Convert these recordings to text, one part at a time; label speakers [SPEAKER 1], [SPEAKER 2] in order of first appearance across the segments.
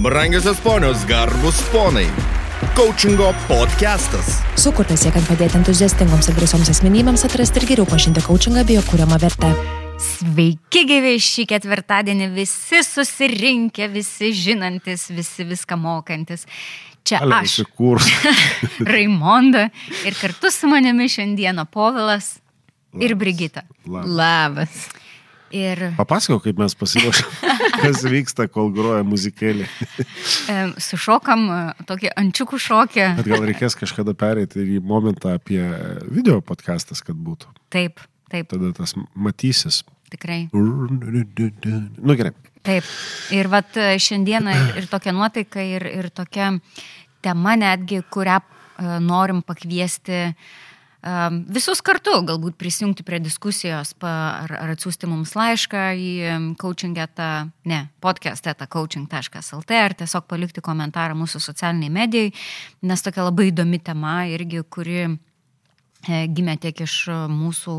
[SPEAKER 1] Brangiosios ponios, garbus ponai. Coachingo podcastas.
[SPEAKER 2] Sukurtas siekiant padėti entuziastingoms ir drąsioms asmenybėms atrasti ir geriau pažinti coachingą bei jo kūriamą vertę.
[SPEAKER 3] Sveiki, gyvi šį ketvirtadienį, visi susirinkę, visi žinantis, visi viską mokantis. Čia
[SPEAKER 4] Ale,
[SPEAKER 3] aš. Raimonda, ir kartu su manimi šiandieną Povilas ir Brigita.
[SPEAKER 4] Labas.
[SPEAKER 5] Labas.
[SPEAKER 3] Ir
[SPEAKER 4] Papasakok, kaip mes pasiruošėm, kas vyksta, kol groja muzikėlė.
[SPEAKER 3] e, sušokam e, tokį ančiukų šokį.
[SPEAKER 4] Bet gal reikės kažkada pereiti ir į momentą apie video podcastas, kad būtų.
[SPEAKER 3] Taip, taip,
[SPEAKER 4] Tada tas matysis.
[SPEAKER 3] tikrai.
[SPEAKER 4] Nu gerai.
[SPEAKER 3] Taip. Ir vat e, šiandieną ir, tokia nuotaika, ir, ir tokia tema netgi, kurią uh, norim pakviesti uh, visus kartu, galbūt prisijungti prie diskusijos pa, ar, ar atsiųsti mums laišką į coachingetą, ne, podcastetą coaching.lt ar tiesiog palikti komentarą mūsų socialiniai medijai, nes tokia labai įdomi tema irgi, kuri gimė tiek iš e, mūsų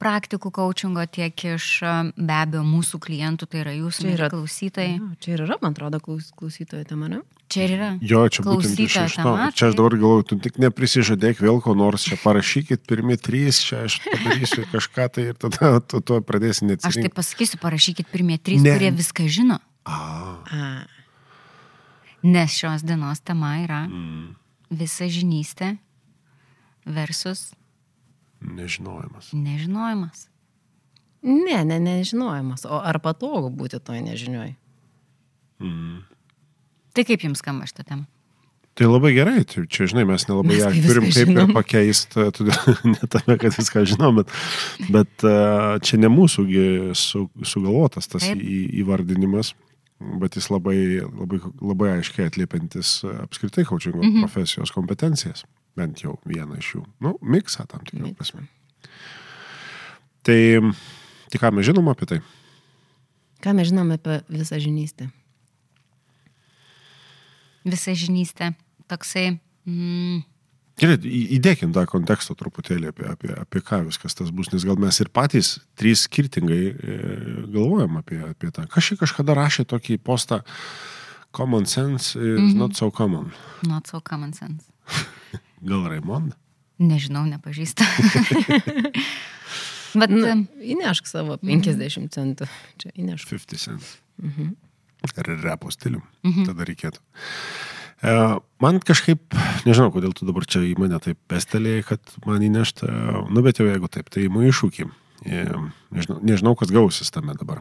[SPEAKER 3] praktikų coachingo, tiek iš e, be abejo mūsų klientų, tai yra jūsų
[SPEAKER 5] Čia yra-
[SPEAKER 3] klausytojai.
[SPEAKER 5] Jo, Čia ir yra, man atrodo, klaus, klausytojo tema, ne?
[SPEAKER 3] Čia ir yra.
[SPEAKER 4] Jo, čia būtent iš, iš to. Čia aš
[SPEAKER 3] tai-
[SPEAKER 4] dabar galvoju, tu tik neprisižadėk vėl ko nors, čia parašykit pirmi trys, čia aš padarysiu kažką tai ir tada tu to pradėsi
[SPEAKER 3] Aš tai pasakysiu, parašykit pirmie trys,
[SPEAKER 4] Ne.
[SPEAKER 3] ne. kurie viską žino.
[SPEAKER 4] A,
[SPEAKER 5] A,
[SPEAKER 3] Nes šios dienos tema yra
[SPEAKER 4] mm,
[SPEAKER 3] visa žinystė versus
[SPEAKER 4] nežinojimas.
[SPEAKER 3] nežinojimas.
[SPEAKER 5] ne, ne, nežinojimas. O ar patogu būti toj nežinioj?
[SPEAKER 4] Mm.
[SPEAKER 3] Tai kaip jums skamba šitą temą?
[SPEAKER 4] Tai labai gerai, tai čia, žinai, mes nelabai
[SPEAKER 5] Mes
[SPEAKER 4] ją
[SPEAKER 5] kai
[SPEAKER 4] turim kaip ir
[SPEAKER 5] žinom.
[SPEAKER 4] pakeisti, todėl ne tame, kad viską žinom, bet, bet e, čia ne mūsųgi su, sugalvotas tas į, įvardinimas, bet jis labai, labai, labai aiškiai atliepiantis e, apskritai kočingo mhm. profesijos kompetencijas, bent jau vieną iš jų, nu, miksą tam tikrą prasme. Tai, tai ką mes žinom apie tai?
[SPEAKER 5] Ką mes žinome apie visą žinystę?
[SPEAKER 3] Visa žinystė. Toksai. Mm,
[SPEAKER 4] Gerai, įdėkim tą kontekstą truputėlį apie, apie, apie ką viskas tas bus, nes gal mes ir patys trys skirtingai e, galvojam apie, apie tą. Kažkai kažkada rašė tokį postą Common sense is mm -hmm. not so common.
[SPEAKER 3] not so common sense.
[SPEAKER 4] Gal Raimond?
[SPEAKER 3] Nežinau, nepažįstu. Bet
[SPEAKER 5] Nu,
[SPEAKER 3] em,
[SPEAKER 5] įnešk savo 50 centų. Čia įnešk.
[SPEAKER 4] 50 cents.
[SPEAKER 5] Mhm.
[SPEAKER 4] Ar repo stilium. Mhm. Tada reikėtų. E, man kažkaip, nežinau, kodėl tu dabar čia į mane taip pestelėjai, kad man įnešta, nu bet jau jeigu taip, tai įmu iššūkį. E, nežinau, nežinau, kas gausis tame dabar.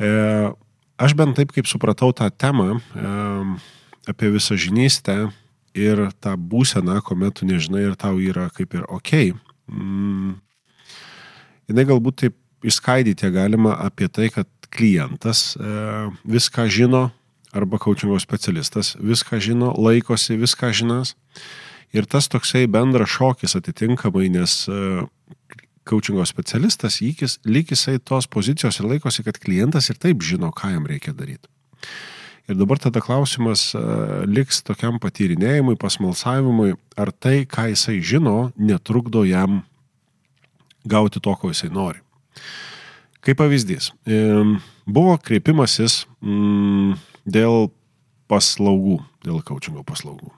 [SPEAKER 4] E, aš bent taip, kaip supratau tą temą e, apie visą žinystę ir tą būseną, kuomet tu nežinai ir tau yra kaip ir ok. Mm, jinai galbūt taip išskaidyti galima apie tai, kad klientas e, viską žino arba coachingo specialistas viską žino, laikosi viską žinas. Ir tas toksai bendras šokis atitinkamai, nes e, coachingo specialistas, jis, lyg jisai tos pozicijos ir laikosi, kad klientas ir taip žino, ką jam reikia daryti. Ir dabar tada klausimas e, liks tokiam patyrinėjimui, pasmalsavimui, ar tai, ką jisai žino, netrukdo jam gauti to, ko jisai nori. Kaip pavyzdys, em, buvo kreipimasis mm, dėl paslaugų, dėl coachingo paslaugų.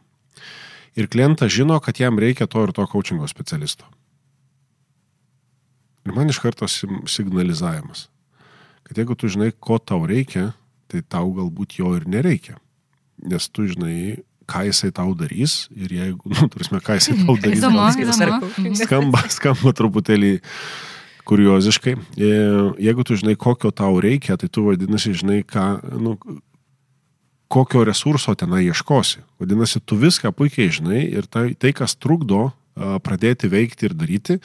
[SPEAKER 4] Ir klientas žino, kad jam reikia to ir to coachingo specialisto. Ir man iš karto signalizavimas, kad jeigu tu žinai, ko tau reikia, tai tau galbūt jo ir nereikia. Nes tu žinai, ką jisai tau darys ir jeigu, nu, turime, ką jisai tau darys.
[SPEAKER 3] Įdomu, įdomu.
[SPEAKER 5] coaching?
[SPEAKER 4] skamba, skamba truputėlį kurioziškai. E, Jeigu tu žinai, kokio tau reikia, tai tu vadinasi, žinai, ką, nu, kokio resurso tenai ieškosi. Vadinasi, tu viską puikiai žinai ir tai, tai kas trukdo pradėti veikti ir daryti,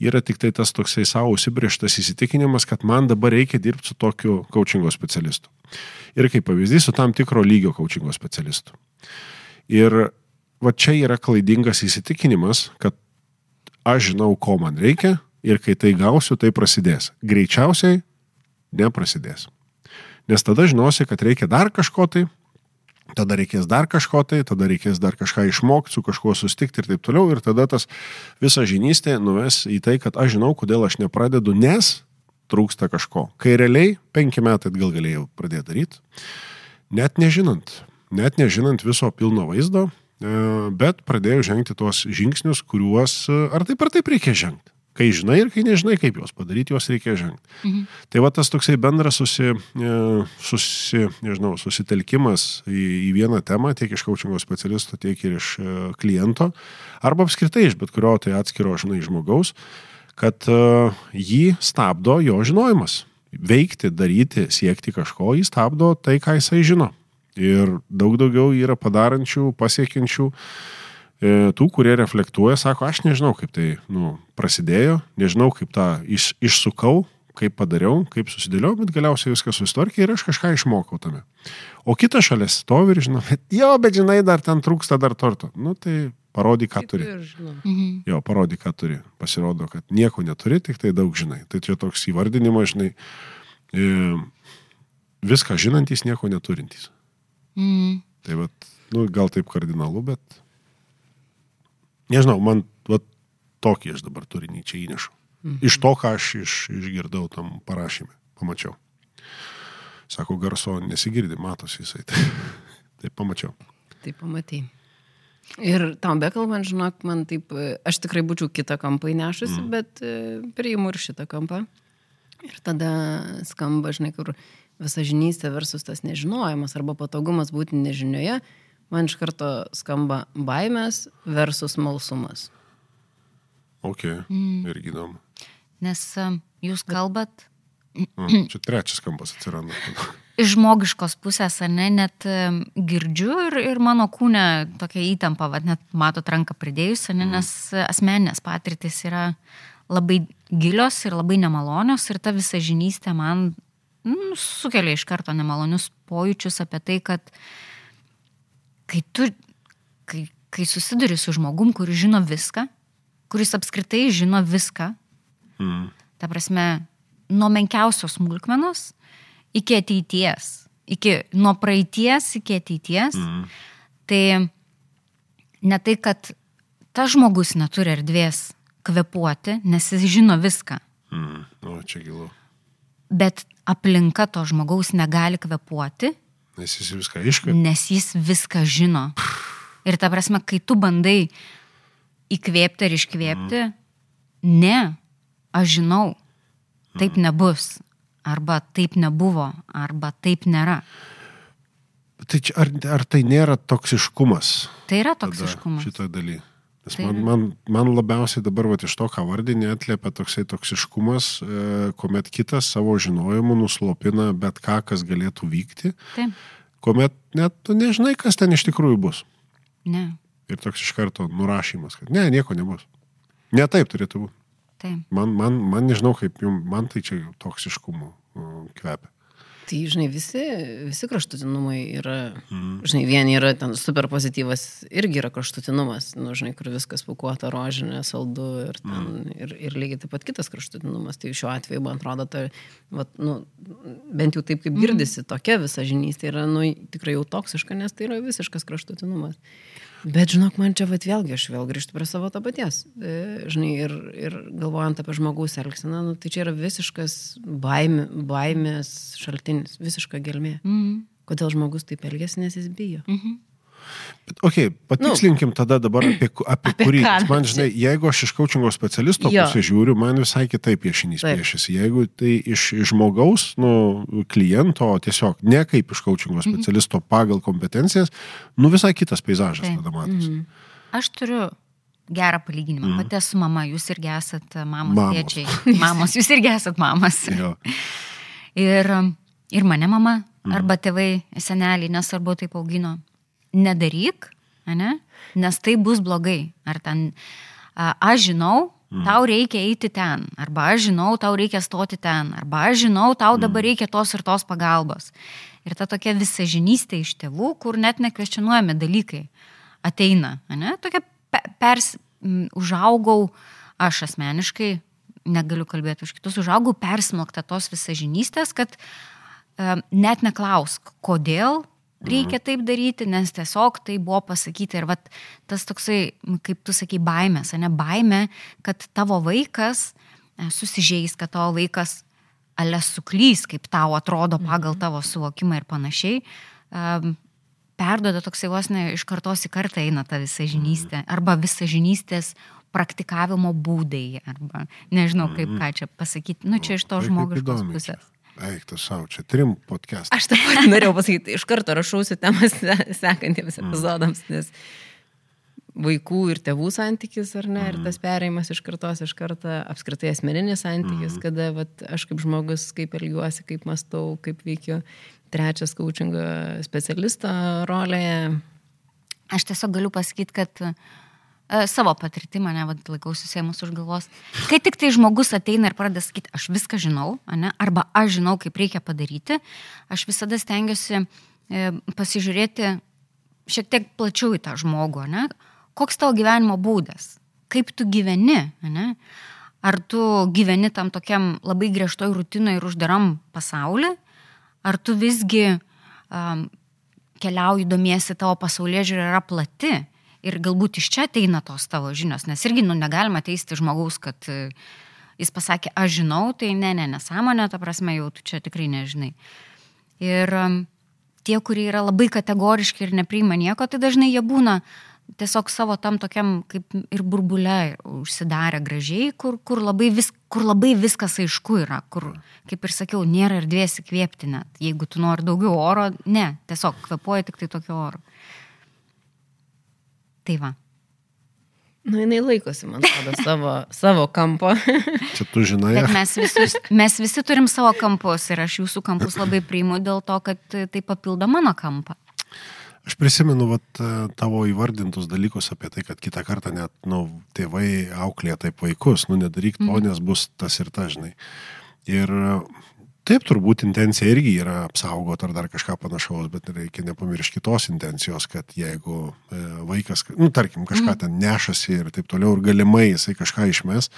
[SPEAKER 4] yra tik tai tas toksai savo užsibrieštas įsitikinimas, kad man dabar reikia dirbti su tokiu coachingo specialistu. Ir kaip pavyzdys, su tam tikro lygio coachingo specialistu. Ir va čia yra klaidingas įsitikinimas, kad aš žinau, ko man reikia ir kai tai gausiu, tai prasidės. Greičiausiai neprasidės. Nes tada žinosi, kad reikia dar kažko tai, tada reikės dar kažko tai, tada reikės dar kažką išmokti, su kažkuo sustikti ir taip toliau. Ir tada tas visa žinystė nuves į tai, kad aš žinau, kodėl aš nepradedu, nes trūksta kažko. Kai realiai penki metai atgal galėjau pradėti daryti, net nežinant, net nežinant viso pilno vaizdo, e, bet pradėjau žengti tuos žingsnius, kuriuos ar taip ar taip reikia žengti. Kai žinai ir kai nežinai, kaip juos padaryti, juos reikia žengti. Mhm. Tai va tas toksai bendras susi, e, susi, nežinau, susitelkimas į, į vieną temą, tiek iš coachingo specialisto, tiek ir iš kliento, arba apskritai iš bet kurio tai atskiro, žinai, žmogaus, kad jį stabdo jo žinojimas veikti, daryti, siekti kažko, jis stabdo tai, ką jisai žino. Ir daug daugiau yra padarančių, pasiekiančių e, tų, kurie reflektuoja, sako, aš nežinau, kaip tai nu, prasidėjo, nežinau, kaip tą iš, išsukau, kaip padariau, kaip susidėliau, bet galiausiai viskas susitvarkė ir aš kažką išmokau tame. O kita šalia stovi ir žinau, bet jo, bet žinai, dar ten trūksta dar torto. Nu tai parodyk, ką turi.
[SPEAKER 3] Mhm.
[SPEAKER 4] Jo, parodyk, ką turi. Pasirodo, kad nieko neturi, tik tai daug žinai. Tai čia toks įvardinimas, žinai, e, viską žinantys, nieko neturintys.
[SPEAKER 3] Mhm.
[SPEAKER 4] Tai vat, nu, gal taip kardinalu, bet nežinau, man vat, tokį aš dabar turinį čia įnešu. Mhm. Iš to, ką aš iš, išgirdau tam parašymė, pamačiau. Sako, garso nesigirdi, matosi jisai. Tai, tai pamačiau.
[SPEAKER 5] Tai pamatai. Ir tam bekalbant, žinok, man taip, aš tikrai būčiau kitą kampą įnešusi, mm. bet e, priimu ir šitą kampą. Ir tada skamba, žinai, kur visa žinystė versus tas nežinojimas arba patogumas būti nežinioje, man iš karto skamba baimės versus malsumas.
[SPEAKER 4] Ok, mm. irgi įdomu.
[SPEAKER 3] Nes e, jūs kalbat.
[SPEAKER 4] Mm, čia trečias kampas atsiranda.
[SPEAKER 3] iš žmogiškos pusės, ar ne, net girdžiu ir, ir mano kūne tokia įtampa, vad net matot ranką pridėjus, ne, nes asmeninės patirtis yra labai gilios ir labai nemalonios ir ta visa žinystė man nu, sukelia iš karto nemalonius pojūčius apie tai, kad kai tu, kai, kai susiduri su žmogum, kuris žino viską, kuris apskritai žino viską, mm. ta prasme, nuo menkiausios smulkmenos iki ateities, iki nuo praeities iki ateities, mm. tai ne tai, kad tas žmogus neturi erdvės kvepuoti, nes jis žino viską.
[SPEAKER 4] Mm. O, čia gilu.
[SPEAKER 3] Bet aplinka to žmogaus negali kvepuoti.
[SPEAKER 4] Nes jis viską iškvėpia.
[SPEAKER 3] Nes jis viską žino. Ir ta prasme, kai tu bandai įkvėpti ar iškvėpti, mm. ne, aš žinau, taip mm. nebus arba taip nebuvo, arba taip nėra.
[SPEAKER 4] Tai čia, ar, ar tai nėra toksiškumas?
[SPEAKER 3] Tai yra toksiškumas.
[SPEAKER 4] Šitoje dalyje. Nes tai man, man, man labiausiai dabar va, iš to, ką vardinė, atliepia toksai toksiškumas, e, kuomet kitas savo žinojimu nuslopina bet ką, kas galėtų vykti.
[SPEAKER 3] Taip.
[SPEAKER 4] Kuomet net tu nežinai, kas ten iš tikrųjų bus.
[SPEAKER 3] Ne.
[SPEAKER 4] Ir toks iš karto nurašymas, kad ne, nieko nebus. Ne taip turėtų būti.
[SPEAKER 3] Taip.
[SPEAKER 4] Man, man, man nežinau, kaip jums, man tai čia toksiškumu kvepia.
[SPEAKER 5] Tai, žinai, visi, visi kraštutinumai yra, mm. žinai, vieni yra ten super pozityvas, irgi yra kraštutinumas, nu, žinai, kur viskas pukuota, rožinė, saldu ir, ten, mm. ir, ir lygiai taip pat kitas kraštutinumas. Tai šiuo atveju, man atrodo, tai, vat, nu, bent jau taip kaip girdisi, mm. tokia visa žinystė yra, nu, tikrai jau toksiška, nes tai yra visiškas kraštutinumas. Bet žinok, man čia vat, vėlgi, aš vėl grįžtu prie savo to paties. E, žinai, ir, ir galvojant apie žmogaus elgseną, nu, tai čia yra visiškas baimė, baimės šaltinis, visiška gelmė.
[SPEAKER 3] Mm.
[SPEAKER 5] Kodėl žmogus taip elgesi, nes jis bijo.
[SPEAKER 3] Mm -hmm.
[SPEAKER 4] Bet, okay, patikslinkim nu, tada dabar apie, apie, apie kurį. Man, žinai, jeigu aš iš coachingo specialisto pusės žiūriu, man visai kitaip piešinys Taip. piešiasi. Jeigu tai iš, iš žmogaus, nu, kliento, tiesiog ne kaip iš coachingo mhm. specialisto mhm. pagal kompetencijas, nu visai kitas peizažas Taip. tada matosi. Mhm.
[SPEAKER 3] Aš turiu gerą palyginimą. Mm. Pati esu mama, jūs irgi esate mamos, mamos. tėčiai. Mamos, jūs irgi esate mamas. ir, ir mane mama, mm. arba tėvai, seneliai, nesvarbu, taip augino nedaryk, ne? nes tai bus blogai. Ar ten, aš žinau, mm. tau reikia eiti ten, arba aš žinau, tau reikia stoti ten, arba aš žinau, tau dabar mm. reikia tos ir tos pagalbos. Ir ta tokia visažinystė iš tėvų, kur net nekvestionuojami dalykai ateina. Ne? Tokia pers, užaugau, aš asmeniškai, negaliu kalbėti už kitus, užaugau persmelktą tos visažinystės, kad um, net neklausk, kodėl, reikia taip daryti, nes tiesiog tai buvo pasakyti. Ir vat, tas toksai, kaip tu sakai, baimės, ne baimė, kad tavo vaikas e, susižeis, kad tavo vaikas ale suklys, kaip tau atrodo pagal mhm. tavo suvokimą ir panašiai. um, perdoda toksai vos ne iš kartos į kartą eina ta visa žinystė, arba visa žinystės praktikavimo būdai, arba nežinau kaip ką čia pasakyti, nu čia iš to žmogiškos pusės.
[SPEAKER 4] Eik, tu savo, čia trim podcast.
[SPEAKER 5] Aš taip pat norėjau pasakyti, iš karto rašausi temas se- sekantiems epizodams, nes vaikų ir tėvų santykis, ar ne, ir tas perėjimas iš kartos iš kartą, apskritai asmeninis santykis, kada vat, aš kaip žmogus, kaip elgiuosi, kaip mastau, kaip veikiu. Trečias coachingo specialisto rolėje.
[SPEAKER 3] Aš tiesiog galiu pasakyti, kad e, savo patirtimą, ne, vad laikausi sėmus už galvos. Kai tik tai žmogus ateina ir pradeda sakyti, aš viską žinau, ne, arba aš žinau, kaip reikia padaryti, aš visada stengiuosi e, pasižiūrėti šiek tiek plačiau į tą žmogų, ne? koks tavo gyvenimo būdas, kaip tu gyveni, ne? ar tu gyveni tam tokiam labai griežtoj rutinoje ir uždaram pasauliu, ar tu visgi um, keliauji, domiesi tavo pasaulyje žiūrė yra plati ir galbūt iš čia ateina tos tavo žinios, nes irgi nu, negalima teisti žmogaus, kad e, jis pasakė, aš žinau, tai ne, ne, nesąmonė, ta prasme, jau tu čia tikrai nežinai. Ir tie, kurie yra labai kategoriški ir nepriima nieko, tai dažnai jie būna tiesiog savo tam tokiam kaip ir burbule užsidarę gražiai, kur, kur, labai vis, kur labai viskas aišku yra, kur, kaip ir sakiau, nėra erdvės įkvėpti net. Jeigu tu nori daugiau oro, ne, tiesiog kvepuoja tik tai tokio oro. Tai va.
[SPEAKER 5] Nu, jinai laikosi, man atrodo, savo, savo kampo.
[SPEAKER 4] Čia tu žinai,
[SPEAKER 3] Bet mes, visus, mes visi turim savo kampus ir aš jūsų kampus labai priimu dėl to, kad tai papildo mano kampą.
[SPEAKER 4] Aš prisimenu vat, e, tavo įvardintus dalykus apie tai, kad kitą kartą net nu, tėvai auklėja taip vaikus, nu nedaryk to, nes bus tas ir tas, žinai. Ir taip turbūt intencija irgi yra apsaugoti ar dar kažką panašaus, bet reikia nepamiršti kitos intencijos, kad jeigu e, vaikas, nu tarkim, kažką ten nešasi ir taip toliau ir galimai jisai kažką išmes,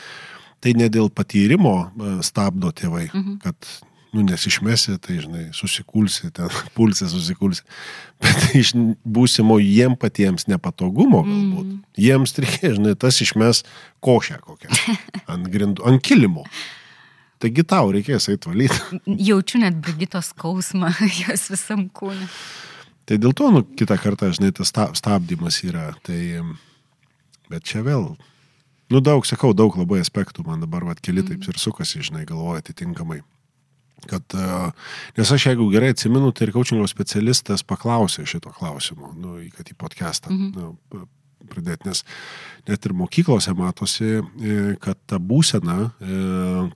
[SPEAKER 4] tai ne dėl patyrimo e, stabdo tėvai, kad nu, nesišmesi, tai, žinai, susikulsi, ten pulsi, susikulsi. Bet iš būsimo jiem patiems nepatogumo galbūt. Mm. Jiems reikia, žinai, tas išmes košę kokią ant grindų, ant kilimo. Taigi tau reikės eiti valyti.
[SPEAKER 3] Jaučiu net brigitos skausmą jos visam kūnui.
[SPEAKER 4] Tai dėl to, nu, kitą kartą, žinai, tas sta- stabdymas yra. Tai, bet čia vėl, nu, daug, sakau, daug labai aspektų man dabar, vad, keli taip ir sukasi, žinai, galvoja atitinkamai. Kad, e, nes aš jeigu gerai atsimenu, tai ir coachingo specialistas paklausė šito klausimo, nu, kad į podcastą mhm. nu, pradėti, nes net ir mokyklose matosi, e, kad ta būsena, e,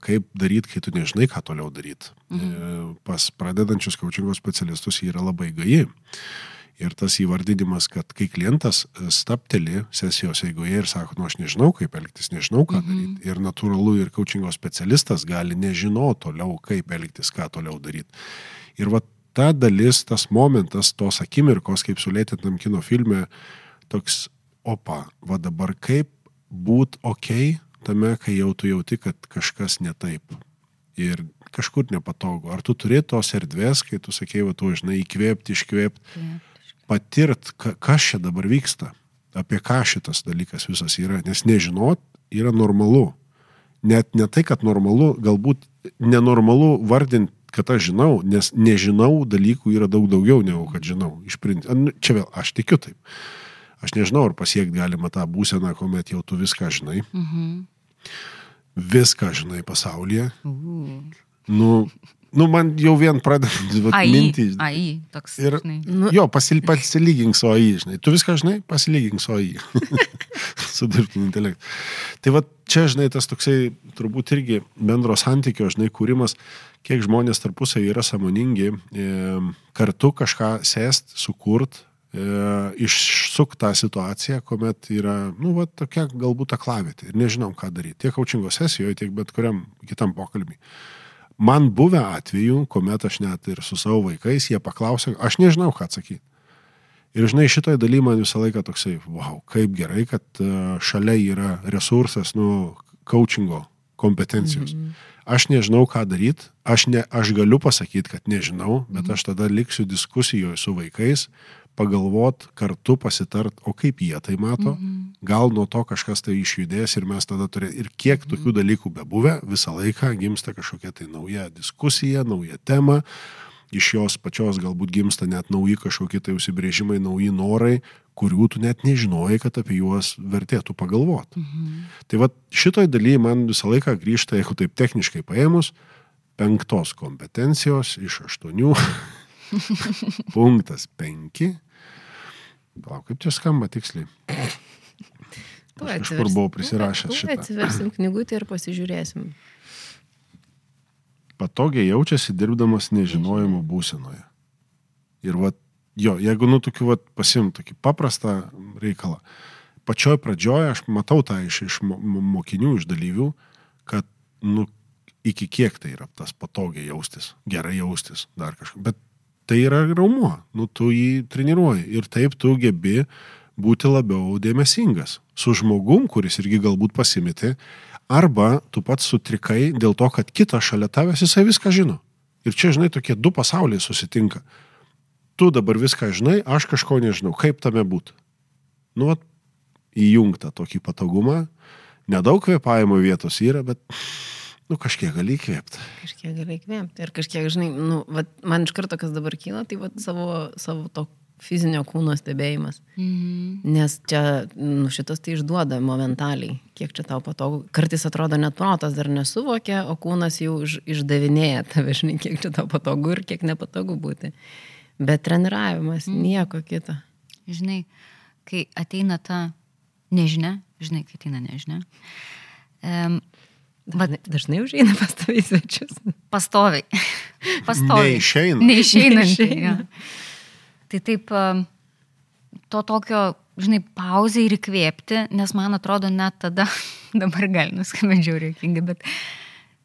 [SPEAKER 4] kaip daryti, kai tu nežinai, ką toliau daryti, mhm. pas pradedančius coachingo specialistus yra labai gaji. Ir tas įvardinimas, kad kai klientas e, stapteli sesijos eigoje ir sako, nu aš nežinau, kaip elgtis, nežinau, ką daryti. Ir natūralu, ir coachingo specialistas gali nežinoti toliau, kaip elgtis, ką toliau daryti. Ir va ta dalis, tas momentas, tos akimirkos, kaip sulėtintam kino filme, toks, opa, va dabar kaip būt ok tame, kai jau tu jauti, kad kažkas ne taip. Ir kažkur nepatogu. Ar tu turi tos erdvės, kai tu sakei, va tu, žinai, įkvėpti, iškvėpti patirt, ka, kas čia dabar vyksta, apie ką šitas dalykas visas yra, nes nežinot yra normalu. Net ne tai, kad normalu, galbūt nenormalu vardinti, kad aš žinau, nes nežinau dalykų yra daug daugiau negu kad žinau. Iš principo, nu, čia vėl, aš tikiu taip. Aš nežinau, ar pasiekti galima tą būseną, kuomet jau tu viską žinai.
[SPEAKER 3] Mhm.
[SPEAKER 4] Viską žinai pasaulyje. Nu, nu, man jau vien pradedant vat,
[SPEAKER 3] AI, toks.
[SPEAKER 4] Ir, nu, jo, pasil, pasilygink su AI, žinai. Tu viską žinai, pasilygink su AI. su dirbtiniu intelektu. Tai va čia, žinai, tas toksai turbūt irgi bendro santykio, žinai, kūrimas, kiek žmonės tarpusai yra samoningi, e, kartu kažką sėst, sukurt, išsuk tą situaciją, kuomet yra, nu, va, tokia galbūt aklavėte ir nežinom, ką daryti. Tiek aučingo sesijoje, tiek bet kuriam kitam pokalbį. Man buvę atveju, kuomet aš net ir su savo vaikais, jie paklausė, aš nežinau, ką atsakyti. Ir žinai, šitoje dalyje man visą laiką toksai, wow, kaip gerai, kad e, šalia yra resursas, nu, coachingo kompetencijos. Mm -hmm. Aš nežinau, ką daryti, aš, ne, aš galiu pasakyti, kad nežinau, bet aš tada liksiu diskusijoje su vaikais, pagalvot, kartu pasitart, o kaip jie tai mato, mhm. gal nuo to kažkas tai išjudės ir mes tada turėsime. Ir kiek tokių dalykų bebuvę, visą laiką gimsta kažkokia tai nauja diskusija, nauja tema, iš jos pačios galbūt gimsta net nauji kažkokie tai užsibrėžimai, nauji norai, kurių tu net nežinojai, kad apie juos vertėtų pagalvoti. Mhm. Tai va šitoj dalyje man visą laiką grįžta, jeigu taip techniškai paėmus, penktos kompetencijos iš aštuonių. Punktas penki. Palauk, kaip čia skamba tiksliai. Aš kažkur buvau prisirašęs šitą.
[SPEAKER 5] Atsiversim knygutę ir pasižiūrėsim
[SPEAKER 4] patogiai jaučiasi dirbdamas nežinojimo būsenoje. Ir va, jo, jeigu, nu, tokiu, va, pasim tokį paprastą reikalą. Pačioj pradžioje aš matau tą iš, iš mokinių, iš dalyvių, kad, nu, iki kiek tai yra tas patogiai jaustis, gerai jaustis, dar kažką. Bet tai yra raumuo, nu, tu jį treniruoji ir taip tu gebi būti labiau dėmesingas su žmogum, kuris irgi galbūt pasimeti, Arba tu pats sutrikai dėl to, kad kitas šalia tavęs jisai viską žino. Ir čia, žinai, tokie du pasauliai susitinka. Tu dabar viską žinai, aš kažko nežinau. Kaip tame būtų? Nu, vat, įjungta tokį patogumą. Nedaug kvėpavimo vietos yra, bet, nu, kažkiek gali įkvėpti.
[SPEAKER 5] Kažkiek gali įkvėpti. Ir kažkiek, žinai, nu, vat, man iš karto, kas dabar kyla, tai vat, savo, savo to fizinio kūno stebėjimas. Mhm. Nes čia nu, šitas tai išduoda momentaliai, kiek čia tau patogu. Kartais atrodo net protas dar nesuvokia, o kūnas jau iš, išdavinėja tave, žinai, kiek čia tau patogu ir kiek nepatogu būti. Bet treniravimas, mhm. nieko kito.
[SPEAKER 3] Žinai, kai ateina ta nežinia, žinai, kai ateina nežinia. Um,
[SPEAKER 5] Dažnai, dažnai užeina pastoviai svečius.
[SPEAKER 3] Pastoviai. Pastoviai.
[SPEAKER 4] Neišeina.
[SPEAKER 3] Neišeina. Neišeina. Tai taip, to tokio, žinai, pauzę ir įkvėpti, nes man atrodo net tada, dabar gali nuskambėti žiauriai, bet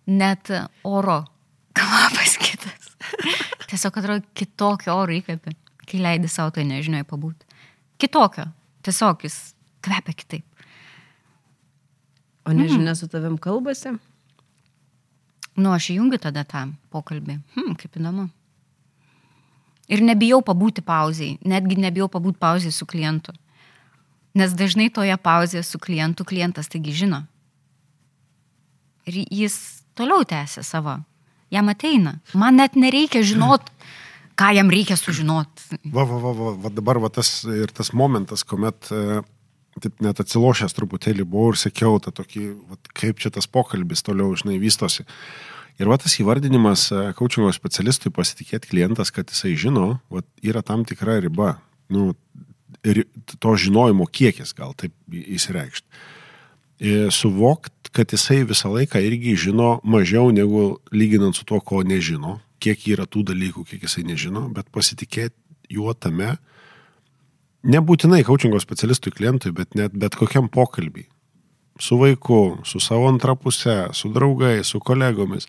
[SPEAKER 3] net oro kvapas kitas. Tiesiog atrodo kitokio oro įkvėpį, kai leidi savo tai nežinai pabūti. Kitokio. Tiesiog jis kvepia kitaip.
[SPEAKER 5] O nežinia, mm. su tavim kalbasi?
[SPEAKER 3] Nu, aš įjungiu tada tą pokalbį. Hmm, kaip įdomu. Ir nebijau pabūti pauziai, netgi nebijau pabūti pauziai su klientu. Nes dažnai toje pauzėje su klientu klientas taigi žino. Ir jis toliau tęsia savo. Jam ateina. Man net nereikia žinot, ką jam reikia sužinot.
[SPEAKER 4] Va, va, va, va, va dabar va tas ir tas momentas, kuomet e, taip net atsilošęs truputėlį buvau ir sekiau tą tokį, va, kaip čia tas pokalbis toliau, žinai, vystosi. Ir va tas įvardinimas kočingo e, specialistui pasitikėti klientas, kad jisai žino, va, yra tam tikra riba. Nu, ir to žinojimo kiekis gal taip įsireikšti. Ir e, suvokt, kad jisai visą laiką irgi žino mažiau negu lyginant su to, ko nežino, kiek yra tų dalykų, kiek jisai nežino, bet pasitikėti juo tame, nebūtinai kočingo specialistui klientui, bet net bet kokiam pokalbiui su vaiku, su savo antrapuse, su draugais, su kolegomis.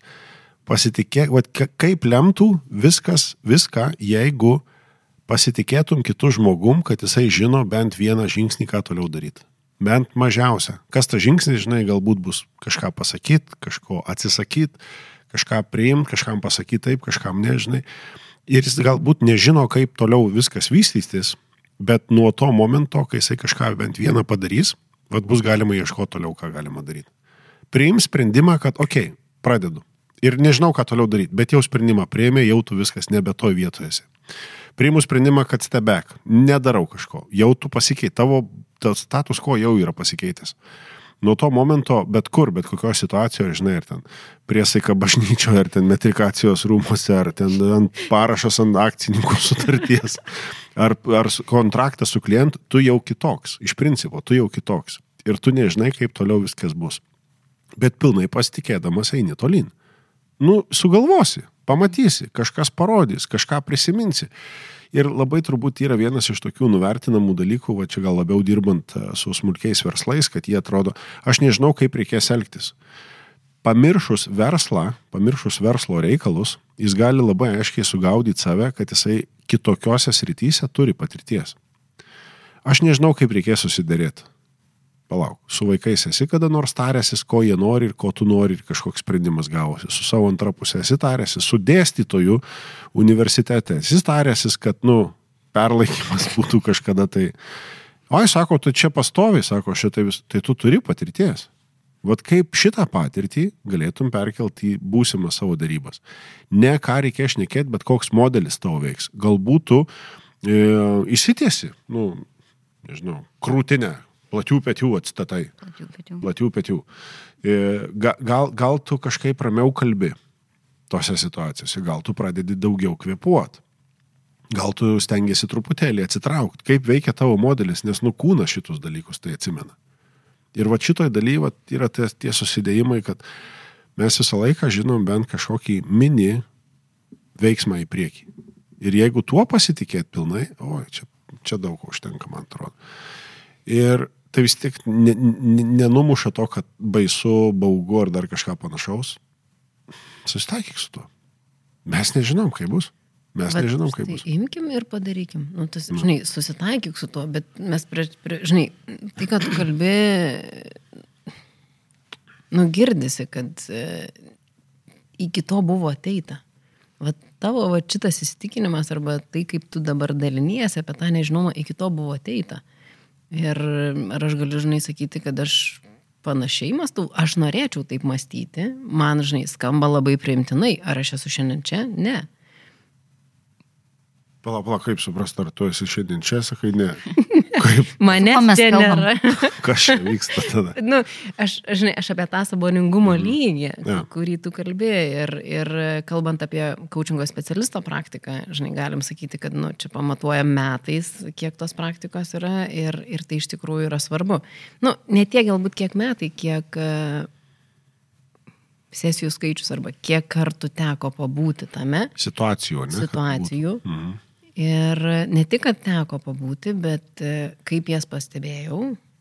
[SPEAKER 4] Pasitikėk, va, kaip lemtų viskas, viską, jeigu pasitikėtum kitų žmogum, kad jisai žino bent vieną žingsnį, ką toliau daryti. Bent mažiausia. Kas ta žingsnis, žinai, galbūt bus kažką pasakyti, kažko atsisakyti, kažką priimti, kažkam pasakyti taip, kažkam nežinai. Ir jis galbūt nežino, kaip toliau viskas vystytis, bet nuo to momento, kai jisai kažką bent vieną padarys, Vat bus galima ieškoti toliau, ką galima daryti. Priim sprendimą, kad, okei, okay, pradedu. Ir nežinau, ką toliau daryti, bet jau sprendimą prieimė, jau tu viskas nebe to vietoje esi. Priimu sprendimą, kad stebek, nedarau kažko, jau tu pasikeitė, tavo status quo jau yra pasikeitęs. Nuo to momento, bet kur, bet kokioje situacijoje, žinai, ar ten priesaika bažnyčioje, ar ten metrikacijos rūmose, ar ten ant parašas ant akcininkų sutarties, ar, ar kontraktas su klientu, tu jau kitoks. Iš principo, tu jau kitoks. Ir tu nežinai, kaip toliau viskas bus. Bet pilnai pasitikėdamas eini tolin. Nu, sugalvosi, pamatysi, kažkas parodys, kažką prisiminsi. Ir labai turbūt yra vienas iš tokių nuvertinamų dalykų, va čia gal labiau dirbant e, su smulkiais verslais, kad jie atrodo, aš nežinau, kaip reikės elgtis. Pamiršus verslą, pamiršus verslo reikalus, jis gali labai aiškiai sugaudyti save, kad jisai kitokiose srityse turi patirties. Aš nežinau, kaip reikės susidėrėti. Palauk, su vaikais esi kada nors taręsis, ko jie nori ir ko tu nori ir kažkoks sprendimas gavosi. Su savo antra pusė esi taręsis, su dėstytoju universitete esi taręsis, kad, nu, perlaikymas būtų kažkada tai. Oi, sako, tu čia pastovi, sako, šitai vis, tai tu turi patirties. Vat kaip šitą patirtį galėtum perkelti į būsimą savo darybas. Ne ką reikia šnekėti, bet koks modelis tavo veiks. Galbūt tu e, įsitiesi, nu, nežinau, krūtinę, plačių petių atstatai,
[SPEAKER 3] Plačių pečių.
[SPEAKER 4] plačių petių. E, ga- gal, gal tu kažkaip ramiau kalbi tose situacijose, gal tu pradedi daugiau kvepuoti. Gal tu stengiasi truputėlį atsitraukti, kaip veikia tavo modelis, nes nu kūnas šitus dalykus tai atsimena. Ir va šitoj daly va, yra tie, tie susidėjimai, kad mes visą laiką žinom bent kažkokį mini veiksmą į priekį. Ir jeigu tuo pasitikėt pilnai, oi, čia, čia daug užtenka, man atrodo. Ir tai vis ne, nenumuša to, kad baisu, baugu ar dar kažką panašaus. Susitaikyk su tuo. Mes nežinom, kaip bus. Mes
[SPEAKER 5] Vat
[SPEAKER 4] nežinom, kaip bus.
[SPEAKER 5] Imkim ir padarykim. Nu, tas, žinai, susitaikyk su tuo, bet mes, prie, prie, žinai, tai, kad tu kalbi, nu, girdisi, kad e, iki to buvo ateita. Vat tavo va, šitas įsitikinimas arba tai, kaip tu dabar daliniesi apie tą nežinomą, iki to buvo ateita. Ir ar aš galiu, žinai, sakyti, kad aš panašiai mąstau, aš norėčiau taip mąstyti, man, žinai, skamba labai priimtinai, ar aš esu šiandien čia? Ne.
[SPEAKER 4] Pala, pala, kaip suprasti, ar tu esi šiandien čia, sakai, ne. Kaip,
[SPEAKER 5] Mane nėra.
[SPEAKER 4] kas čia vyksta tada?
[SPEAKER 5] nu, aš, žinai, aš apie tą saboningumo lygį,
[SPEAKER 4] Jo.
[SPEAKER 5] kurį tu kalbėjai. Ir, ir kalbant apie coachingo specialisto praktiką, žinai, galim sakyti, kad nu, čia pamatuoja metais, kiek tos praktikos yra ir, ir tai iš tikrųjų yra svarbu. Nu, ne tiek galbūt kiek metai, kiek e, sesijų skaičius arba kiek kartų teko pabūti tame
[SPEAKER 4] Situacijų, ne?
[SPEAKER 5] situacijų.
[SPEAKER 4] Mhm.
[SPEAKER 5] Ir ne tik, kad teko pabūti, bet e, kaip jas pastebėjau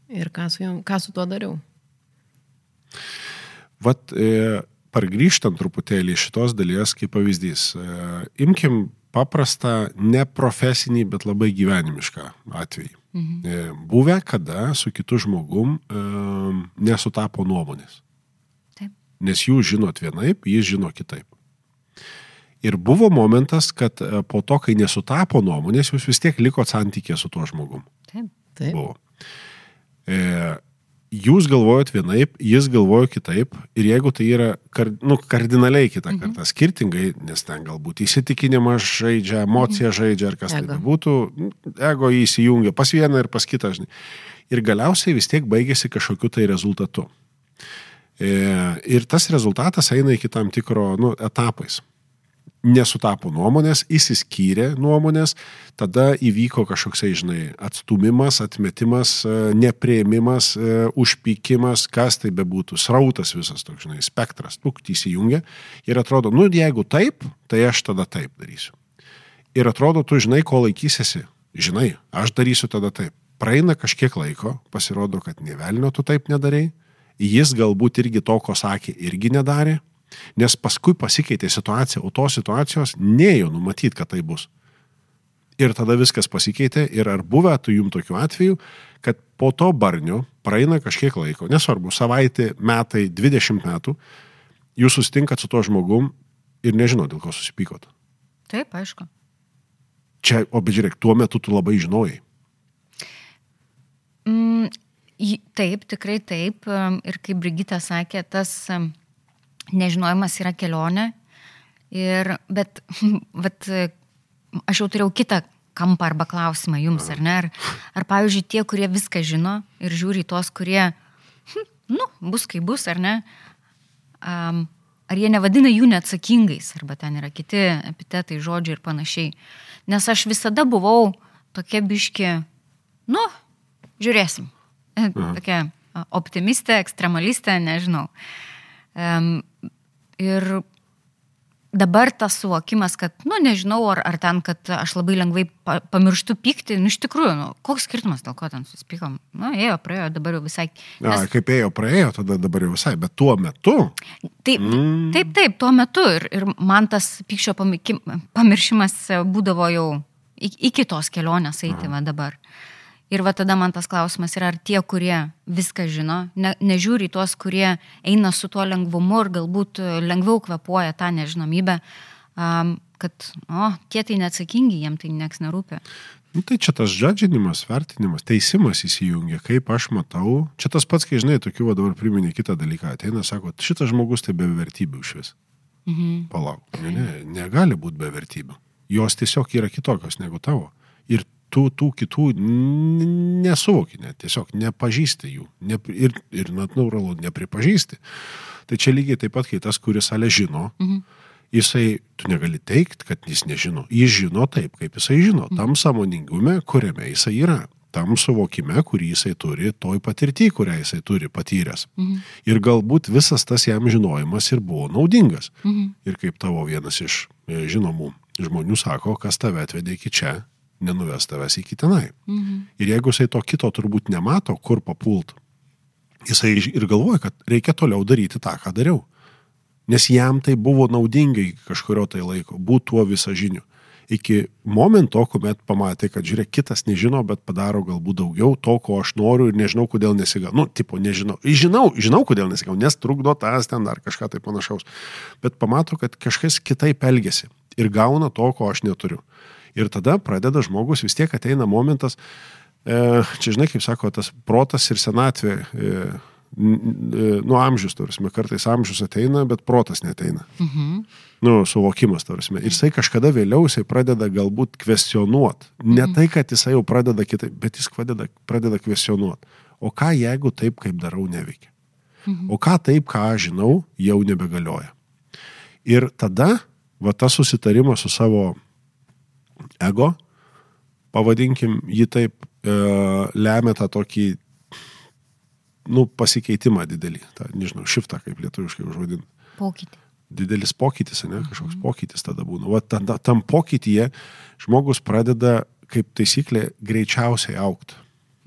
[SPEAKER 5] ir ką su, jom, ką su tuo dariau.
[SPEAKER 4] Vat, e, pargrįžtant truputėlį šitos dalies, kaip pavyzdys, e, imkim paprastą, ne profesinį, bet labai gyvenimišką atvejį. Mhm. E, buvę, kada su kitu žmogum e, nesutapo nuomonės.
[SPEAKER 3] Taip.
[SPEAKER 4] Nes jūs žinot vienaip, jis žino kitaip. Ir buvo momentas, kad e, po to, kai nesutapo nuomonės, jūs vis tiek liko santykė su tuo žmogum.
[SPEAKER 3] Taip.
[SPEAKER 5] Taip.
[SPEAKER 4] Buvo. E, jūs galvojat vienaip, jis galvojo kitaip ir jeigu tai yra kar, nu, kardinaliai kitą mhm. kartą, skirtingai, nes ten galbūt įsitikinimas žaidžia, emocija žaidžia ar kas
[SPEAKER 5] Ego.
[SPEAKER 4] tai būtų, ego įsijungia pas vieną ir pas kitą. Žinai. Ir galiausiai vis tiek baigėsi kažkokiu tai rezultatu. E, ir tas rezultatas eina iki tam tikro nu, etapais nesutapo nuomonės, įsiskyrė nuomonės, tada įvyko kažkoksai, žinai, atstumimas, atmetimas, e, neprieimimas, e, užpykimas, kas tai bebūtų, srautas visas toks, žinai, spektras, tuk, įsijungia ir atrodo, nu, jeigu taip, tai aš tada taip darysiu. Ir atrodo, tu žinai, ko laikysiesi, žinai, aš darysiu tada taip. Praeina kažkiek laiko, pasirodo, kad nevelnio tu taip nedarai, jis galbūt irgi to, ko sakė, irgi nedarė, Nes paskui pasikeitė situacija, o tos situacijos neėjo numatyti, kad tai bus. Ir tada viskas pasikeitė ir ar buvę tu jum tokiu atveju, kad po to barnio praeina kažkiek laiko, nesvarbu, savaitė, metai, 20 metų, jūs susitinkat su tuo žmogum ir nežino, dėl ko susipykot.
[SPEAKER 3] Taip, aišku.
[SPEAKER 4] Čia, o bet žiūrėk, tuo metu tu labai žinojai.
[SPEAKER 3] Mm, taip, tikrai taip. Ir kaip Brigita sakė, tas em, nežinojimas yra kelionė. Ir, bet, bet aš jau turėjau kitą kampą arba klausimą jums, ar ne? Ar, ar pavyzdžiui, tie, kurie viską žino ir žiūri tuos, kurie, nu, bus kaip bus, ar ne? Um, ar jie nevadina jų neatsakingais, arba ten yra kiti epitetai, žodžiai ir panašiai. Nes aš visada buvau tokia biški, nu, žiūrėsim. E, Tokia optimistė, ekstremalistė, nežinau. Um, ir dabar tas suvokimas, kad, nu, nežinau, ar, ar ten, kad aš labai lengvai pa, pamirštu pykti, nu, iš tikrųjų, nu, koks skirtumas, dėl ko ten susipykom. Nu, ėjo, praėjo, dabar jau visai.
[SPEAKER 4] Na, kaip ėjo, praėjo, tada dabar jau visai, bet tuo metu,
[SPEAKER 3] Taip, mm. taip, taip, tuo metu ir, ir man tas pykščio pamiršimas būdavo jau iki tos kelionės eiti va dabar. Ir va tada man tas klausimas yra, ar tie, kurie viską žino, ne, nežiūri tuos, kurie eina su tuo lengvumu ir galbūt e, lengviau kvepuoja tą nežinomybę, um, kad, o, tie tai neatsakingi, jiem tai nieks nerūpi.
[SPEAKER 4] Nu, tai čia tas žodžinimas, vertinimas, teisimas įsijungia, kaip aš matau. Čia tas pats, kai žinai, tokių va dabar priminė kitą dalyką. Ateina, sako, šitas žmogus tai be vertybių iš vis.
[SPEAKER 3] Mhm.
[SPEAKER 4] Palauk, ne, ne, negali būti be vertybių. Jos tiesiog yra kitokios negu tavo. Tu tų kitų nesuvoki, net, tiesiog nepažįsti jų. Ne, ir, ir natūralu, nepripažįsti. Tai čia lygiai taip pat, kai tas, kuris salę žino,
[SPEAKER 3] Mhm.
[SPEAKER 4] jisai, tu negali teikti, kad jis nežino. Jis žino taip, kaip jisai žino. Tam samoningume, kuriame jisai yra. Tam suvokime, kurį jisai turi, toj patirtį, kurią jisai turi patyręs.
[SPEAKER 3] Mhm.
[SPEAKER 4] Ir galbūt visas tas jam žinojimas ir buvo naudingas.
[SPEAKER 3] Mhm.
[SPEAKER 4] Ir kaip tavo vienas iš e, žinomų žmonių sako, kas tave atvedė iki čia, nenuves tavęs iki tenai.
[SPEAKER 3] Mhm.
[SPEAKER 4] Ir jeigu jisai to kito turbūt nemato, kur papult, jisai ir galvoja, kad reikia toliau daryti tą, ką dariau. Nes jam tai buvo naudinga iki kažkurio tai laiko, būti tuo visažiniu. Iki momento, kuomet pamatė, kad žiūrėk, kitas nežino, bet padaro galbūt daugiau to, ko aš noriu ir nežinau, kodėl nesigau. Nu, tipo, nežinau. Žinau, žinau, kodėl nesigau, nes trukdo tas ten dar kažką tai panašaus. Bet pamato, kad kažkas kitaip elgesi ir gauna to, ko aš neturiu. Ir tada pradeda žmogus, vis tiek ateina momentas, e, čia žinai, kaip sako, tas protas ir senatvė, e, e, nu amžius, tarsi, kartais amžius ateina, bet protas neteina.
[SPEAKER 3] Mhm.
[SPEAKER 4] Nu, suvokimas, tarsi. Ir jisai kažkada vėliau jisai pradeda galbūt kvestionuot. Ne tai, kad jisai jau pradeda kitaip, bet jis pradeda, pradeda kvestionuot. O ką jeigu taip, kaip darau, neveikia? O ką taip, ką aš žinau, jau nebegalioja. Ir tada, va tas susitarimas su savo ego, pavadinkim jį taip, e, lemia tą tokį, nu, pasikeitimą didelį. Ta, nežinau, šiftą kaip lietuviškai užvadinti.
[SPEAKER 3] Pokytį.
[SPEAKER 4] Didelis pokytis, ne, kažkoks pokytis tada būna. Va, tada, tam pokytyje žmogus pradeda, kaip taisyklė, greičiausiai aukti.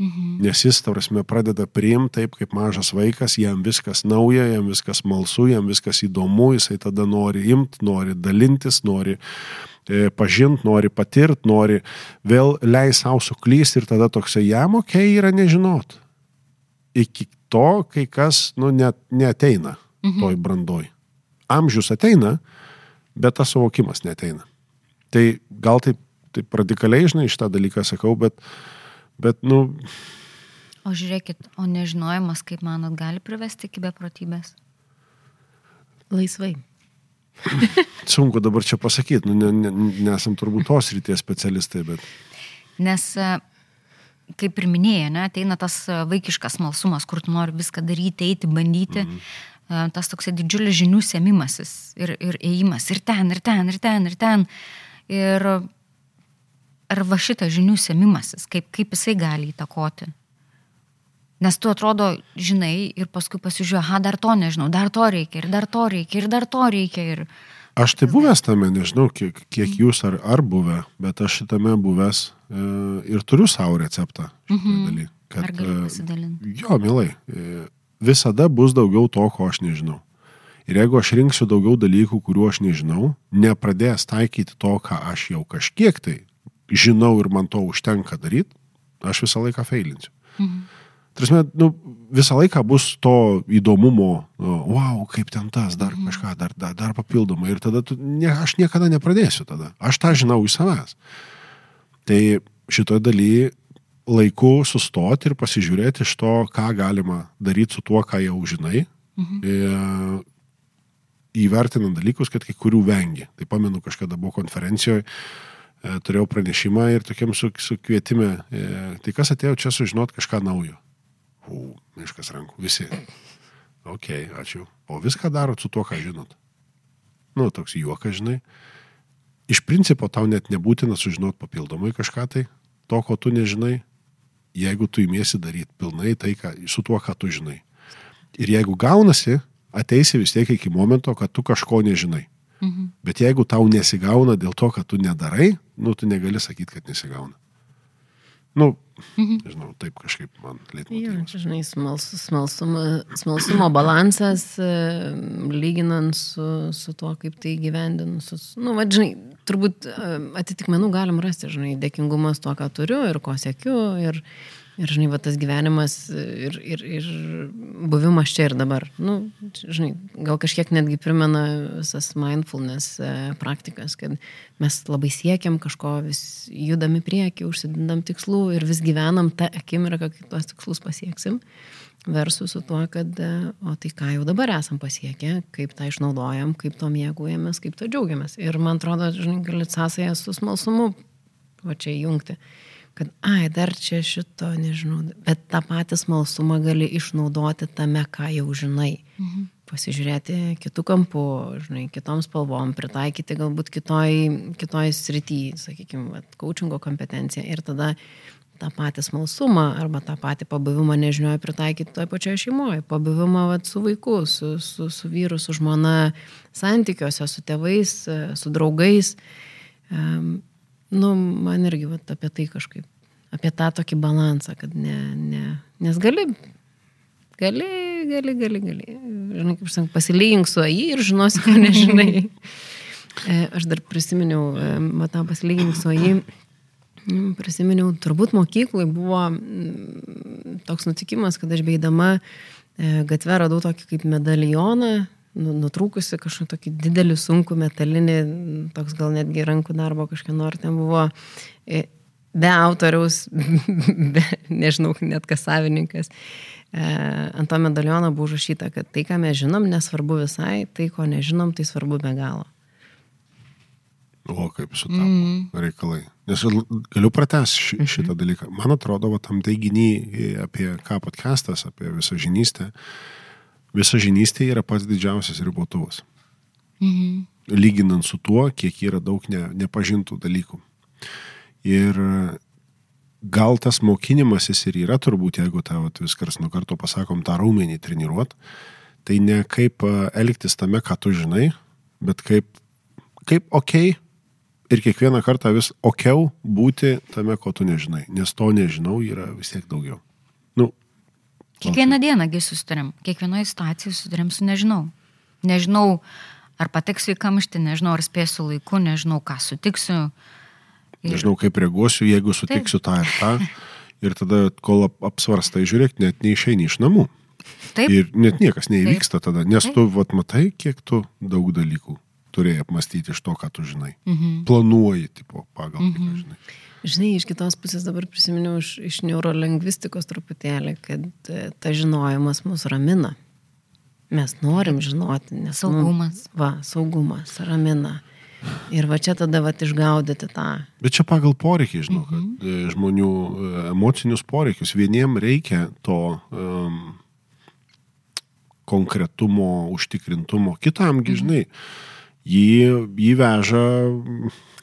[SPEAKER 3] Mhm.
[SPEAKER 4] Nes jis, tavrasme, pradeda priimti taip, kaip mažas vaikas, jam viskas nauja, jam viskas malsu, jam viskas įdomu, jisai tada nori imti, nori dalintis, nori e, pažinti, nori patirti, nori vėl leis savo suklysti ir tada toksai jam ok yra nežinot. Iki to, kai kas, nu, net neteina
[SPEAKER 3] Mhm.
[SPEAKER 4] toj brandoj. Amžius ateina, bet tas suvokimas neteina. Tai gal taip, taip radikaliai, žinai, šitą dalyką sakau, bet, bet nu,
[SPEAKER 3] O žiūrėkit, o nežinojimas, kaip manot, gali privesti iki beprotybės?
[SPEAKER 5] Laisvai.
[SPEAKER 4] Sunku dabar čia pasakyti, nu, ne, ne, nesam turbūt tos ryties specialistai, bet
[SPEAKER 3] Nes, e, kaip ir minėjai, ne, ateina tas e, vaikiškas smalsumas, kur tu nori viską daryti, eiti, bandyti. Mhm. Tas toksai didžiulis žinių sėmimasis ir, ir ėjimas ir ten, ir ten, ir ten, ir ten. Ir ar va šitas žinių sėmimasis, kaip, kaip jisai gali įtakoti? Nes tu atrodo, žinai, ir paskui pasižiūrėjau, aha, dar to nežinau, dar to reikia, ir dar to reikia, ir dar to reikia. Ir...
[SPEAKER 4] aš tai buvęs tame, nežinau, kiek, kiek jūs ar, ar buvę, bet aš šitame buvęs e, ir turiu savo receptą.
[SPEAKER 3] Mhm.
[SPEAKER 4] Daly, kad,
[SPEAKER 3] Ar gali
[SPEAKER 4] e,
[SPEAKER 3] pasidalinti?
[SPEAKER 4] Jo, mielai. e, Visada bus daugiau to, ko aš nežinau. Ir jeigu aš rinksiu daugiau dalykų, kuriuo aš nežinau, nepradės taikyti to, ką aš jau kažkiek tai žinau ir man to užtenka daryti, aš visą laiką feilinsiu.
[SPEAKER 3] Mhm.
[SPEAKER 4] Tarsi, nu, visą laiką bus to įdomumo, nu, wow, kaip ten tas, dar kažką, dar, dar, dar papildomai. Ir tada tu, ne, aš niekada nepradėsiu tada. Aš tą žinau iš savęs. Tai šitoje dalyje laiku sustoti ir pasižiūrėti iš to, ką galima daryti su tuo, ką jau žinai.
[SPEAKER 3] Mhm.
[SPEAKER 4] E, įvertinant dalykus, kad kai kurių vengi. Tai pamenu, kažkada buvo konferencijoje, e, turėjau pranešimą ir tokiam su, su kvietime, e, tai kas atėjo čia sužinot kažką naujo. U, miškas rankų, visi. Ok, ačiū. O viską darot su tuo, ką žinot. Nu, toks juokas, žinai. Iš principo tau net nebūtina sužinot papildomai kažką tai, to, ko tu nežinai, jeigu tu įmėsi daryti pilnai tai, ką, su tuo, ką tu žinai. Ir jeigu gaunasi, ateisi vis tiek iki momento, kad tu kažko nežinai.
[SPEAKER 3] Mhm.
[SPEAKER 4] Bet jeigu tau nesigauna dėl to, kad tu nedarai, nu, tu negali sakyti, kad nesigauna. Nu,
[SPEAKER 3] Mhm.
[SPEAKER 4] nežinau, taip kažkaip man
[SPEAKER 5] čia, žinai, smalsu, smalsumo, smalsumo balansas, e, lyginant su, su tuo, kaip tai gyvendinus. Nu, va, žinai, turbūt e, atitikmenų galim rasti, žinai, dėkingumas tuo, ką turiu ir ko sėkiu. Ir, Ir, žinai, va, tas gyvenimas ir, ir, ir buvimas čia ir dabar. Nu, žinai, gal kažkiek netgi primena visas mindfulness e, praktikas, kad mes labai siekiam kažko, vis judam į priekį, užsidindam tikslų ir vis gyvenam tą akimirką, kai tuos tikslus pasieksim. Versus su tuo, kad, e, o tai ką jau dabar esam pasiekę, kaip tą išnaudojam, kaip to mėgujamės, kaip to džiaugiamės. Ir man atrodo, žinai, galit sąsąją su smalsumu va čia įjungti kad, ai, dar čia šito nežinau, bet tą patį smalsumą gali išnaudoti tame, ką jau žinai. Mhm. Pasižiūrėti kitų kampų, žinai, kitom spalvom, pritaikyti galbūt kitoj, kitoj srity, sakykime, coachingo kompetenciją ir tada tą patį smalsumą arba tą patį pabuvimą nežinioje pritaikyti toje pačioje šeimoje, pabuvimą vat, su vaiku, su, su, su vyru, su žmona, santykiuose, su tėvais, su draugais. Um, nu, man irgi vat, apie tai kažkaip, apie tą tokį balansą, kad ne, ne, nes gali, gali, gali, gali, gali. Žinai, kaip sakau, pasilygink su jį ir žinosi, ko nežinai. E, aš dar prisiminiau, e, matau, pasilygink su jį. Prisiminiau, turbūt mokyklai buvo toks nutikimas, kad aš beidama e, gatvę radau tokį kaip medalioną, Nu, nutrūkusi kažkokį tokį didelį sunkų metalinį, toks gal netgi rankų darbo kažkieno ar ten buvo e, be autoriaus, be, nežinau, net kas savininkas. E, ant to medaliono buvo užrašyta, kad tai, ką mes žinom, nesvarbu visai, tai, ko nežinom, tai svarbu be galo.
[SPEAKER 4] O kaip sutapo mm. reikalai. Nes galiu pratęsti ši, mhm. šitą dalyką. Man atrodo, va, tam teiginį apie ką podcastas, apie visą žinystę, uh, visa žinystė yra pats didžiausias ribotuvas. Mhm. Lyginant su tuo, kiek yra daug ne, nepažintų dalykų. Ir gal tas mokinimasis ir yra turbūt, jeigu tavo viskas nuo karto pasakom, tą raumenį treniruot, tai ne kaip elgtis tame, ką tu žinai, bet kaip, kaip ok ir kiekvieną kartą vis okiau būti tame, ko tu nežinai, nes to nežinau yra vis tiek daugiau. Nu,
[SPEAKER 3] Kiekvieną dienągi susitarėm, kiekvienoje situacijoje susitarėm su nežinau. Nežinau, ar patiksiu į kamštį, nežinau, ar spėsiu laiku, nežinau, ką sutiksiu.
[SPEAKER 4] Ir... Nežinau, kaip reaguosiu, jeigu sutiksiu Taip. tą ir tą. Ir tada, kol apsvarstai žiūrėk, net neišeini iš namų. Taip. Ir net niekas neįvyksta Taip. tada, nes Taip. tu, vat, matai, kiek tu daug dalykų turėjai apmastyti iš to, ką tu žinai. Mhm. Planuoji, tipo, pagal mhm. tai, ką mhm. žinai.
[SPEAKER 5] Žinai, iš kitos pusės dabar prisiminiau iš, iš neurolingvistikos truputėlį, kad e, ta žinojimas mus ramina. Mes norim žinoti, nes...
[SPEAKER 3] Saugumas.
[SPEAKER 5] Nu, va, saugumas ramina. Ir va čia tada va išgaudyti tą.
[SPEAKER 4] Bet čia pagal poreikį, žinau, mhm. kad e, žmonių e, emocinius poreikius. Vieniem reikia to um, konkretumo, užtikrintumo, kitamgi, mhm. žinai, jį, jį veža.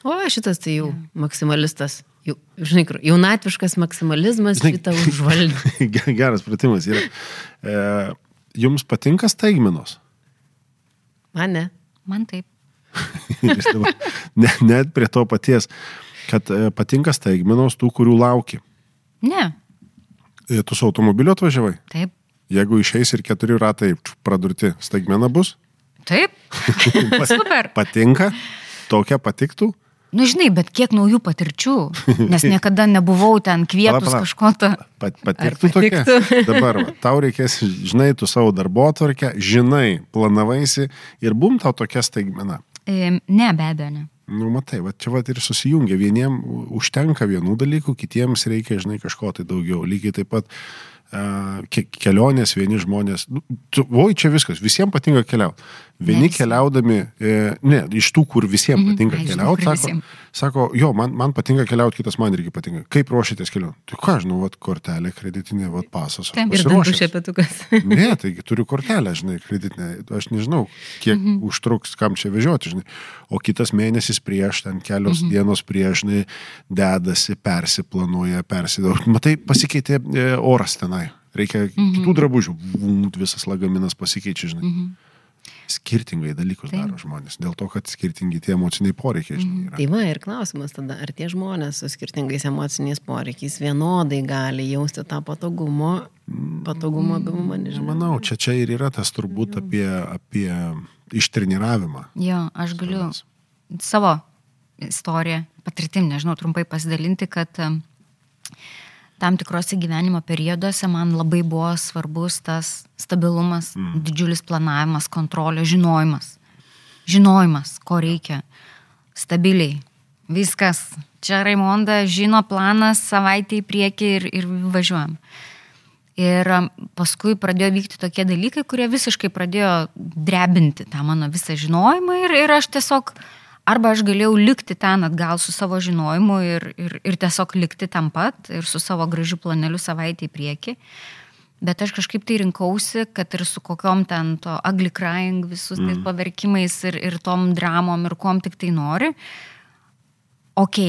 [SPEAKER 5] O šitas tai jau maksimalistas jau, žinai, jaunatviškas maksimalizmas šitą užvaldė.
[SPEAKER 4] Geras pratimas yra. E, jums patinka staigmenos?
[SPEAKER 5] Man ne.
[SPEAKER 3] Man taip.
[SPEAKER 4] ne, net prie to paties, kad e, patinka staigmenos tų, kurių lauki.
[SPEAKER 3] Ne.
[SPEAKER 4] E, tu su automobiliu atvažiavai?
[SPEAKER 3] Taip.
[SPEAKER 4] Jeigu išeis ir keturi ratai pradurti, staigmena bus?
[SPEAKER 3] Taip. Super.
[SPEAKER 4] Patinka? Tokia patiktų?
[SPEAKER 3] Nu, žinai, bet kiek naujų patirčių, nes niekada nebuvau ten kvietus kažko to.
[SPEAKER 4] Pat, patiktų tokia. Dabar va, tau reikės, žinai, tu savo darbo atvarkę, žinai, planavaisi ir bum tau tokia staigmena.
[SPEAKER 3] E, ne, be abejo, ne.
[SPEAKER 4] Nu, matai, va, čia va ir susijungia. Vieniem užtenka vienų dalykų, kitiems reikia, žinai, kažko tai daugiau. Lygiai taip pat kelionės, vieni žmonės, nu, tu, oi čia viskas, visiems patinka keliauti. Vieni Nes. keliaudami, e, ne, iš tų, kur visiems mhm, patinka mm -hmm, keliauti, sako, visiems. Sako, jo, man, man patinka keliauti, kitas man irgi patinka. Kaip ruošitės keliauti? Tai ką, žinau, vat, kortelė, kreditinė, vat, pasas.
[SPEAKER 5] Taip, ir dantų šepetukas.
[SPEAKER 4] ne, taigi turiu kortelę, žinai, kreditinę. Aš nežinau, kiek mm -hmm. užtruks, kam čia vežioti, žinai. O kitas mėnesis prieš, ten kelios mm -hmm. dienos prieš, žinai, dedasi, persiplanuoja, persidaug. Matai, pasikeitė e, oras tenai. Reikia mm -hmm. kitų drabužių. Visas lagaminas pasikeičia, žinai. Mm -hmm skirtingai dalykus Taip. daro žmonės, dėl to, kad skirtingi tie emociniai poreikiai. Žinai, yra.
[SPEAKER 5] Tai va ir klausimas tada, ar tie žmonės su skirtingais emociniais poreikiais vienodai gali jausti tą patogumo, patogumo buvimą, nežinau.
[SPEAKER 4] Manau, čia, čia ir yra tas turbūt apie, apie ištreniravimą.
[SPEAKER 3] Jo, aš galiu Tavas. savo istoriją, patirtim, nežinau, trumpai pasidalinti, kad tam tikrose gyvenimo perioduose man labai buvo svarbus tas stabilumas, mm. didžiulis planavimas, kontrolė, žinojimas. Žinojimas, ko reikia. Stabiliai. Viskas. Čia Raimonda žino planą savaitę į priekį ir, ir važiuojam. Ir um, paskui pradėjo vykti tokie dalykai, kurie visiškai pradėjo drebinti tą mano visą žinojimą ir, ir aš tiesiog, arba aš galėjau likti ten atgal su savo žinojimu ir, ir, ir tiesiog likti tam pat ir su savo gražiu planeliu savaitę į priekį. Bet aš kažkaip tai rinkausi, kad ir su kokiom ten to ugly crying, visus mm. tais paverkimais ir, ir tom dramom ir kuom tik tai nori. Ok,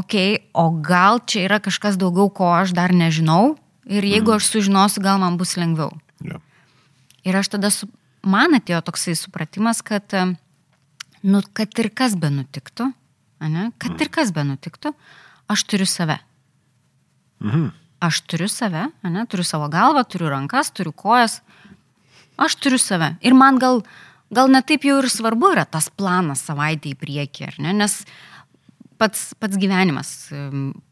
[SPEAKER 3] ok, o gal čia yra kažkas daugiau, ko aš dar nežinau Ir jeigu aš sužinosiu, gal man bus lengviau.
[SPEAKER 4] Ja.
[SPEAKER 3] Ir aš tada, su, man atėjo toksai supratimas, kad, nu, kad ir kas be nutiktų, ne, kad ir kas be nutiktų, aš turiu save.
[SPEAKER 4] Mhm.
[SPEAKER 3] Aš turiu save, ne, turiu savo galvą, turiu rankas, turiu kojas, aš turiu save. Ir man gal, gal netaip jau ir svarbu yra tas planas savaitę į priekį, ne, nes pats, pats gyvenimas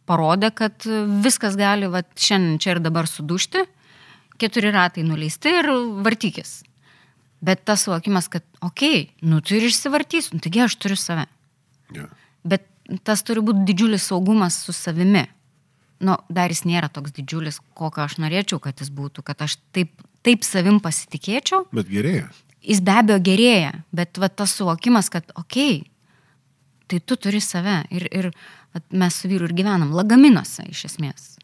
[SPEAKER 3] parodė, kad viskas gali va, šiandien čia ir dabar sudušti, keturi ratai nuleisti ir vartykis. Bet tas suvokimas, kad, okei, okay, nu tu ir išsivartysiu, nu, taigi aš turiu save.
[SPEAKER 4] Ja.
[SPEAKER 3] Bet tas turi būti didžiulis saugumas su savimi. Nu, dar jis nėra toks didžiulis, kokio aš norėčiau, kad jis būtų, kad aš taip, taip savim pasitikėčiau.
[SPEAKER 4] Bet gerėja.
[SPEAKER 3] Jis be abejo gerėja, bet va, tas suvokimas, kad, okei, okay, tai tu turi save. Ir, ir mes su vyru ir gyvenam lagaminuose iš esmės.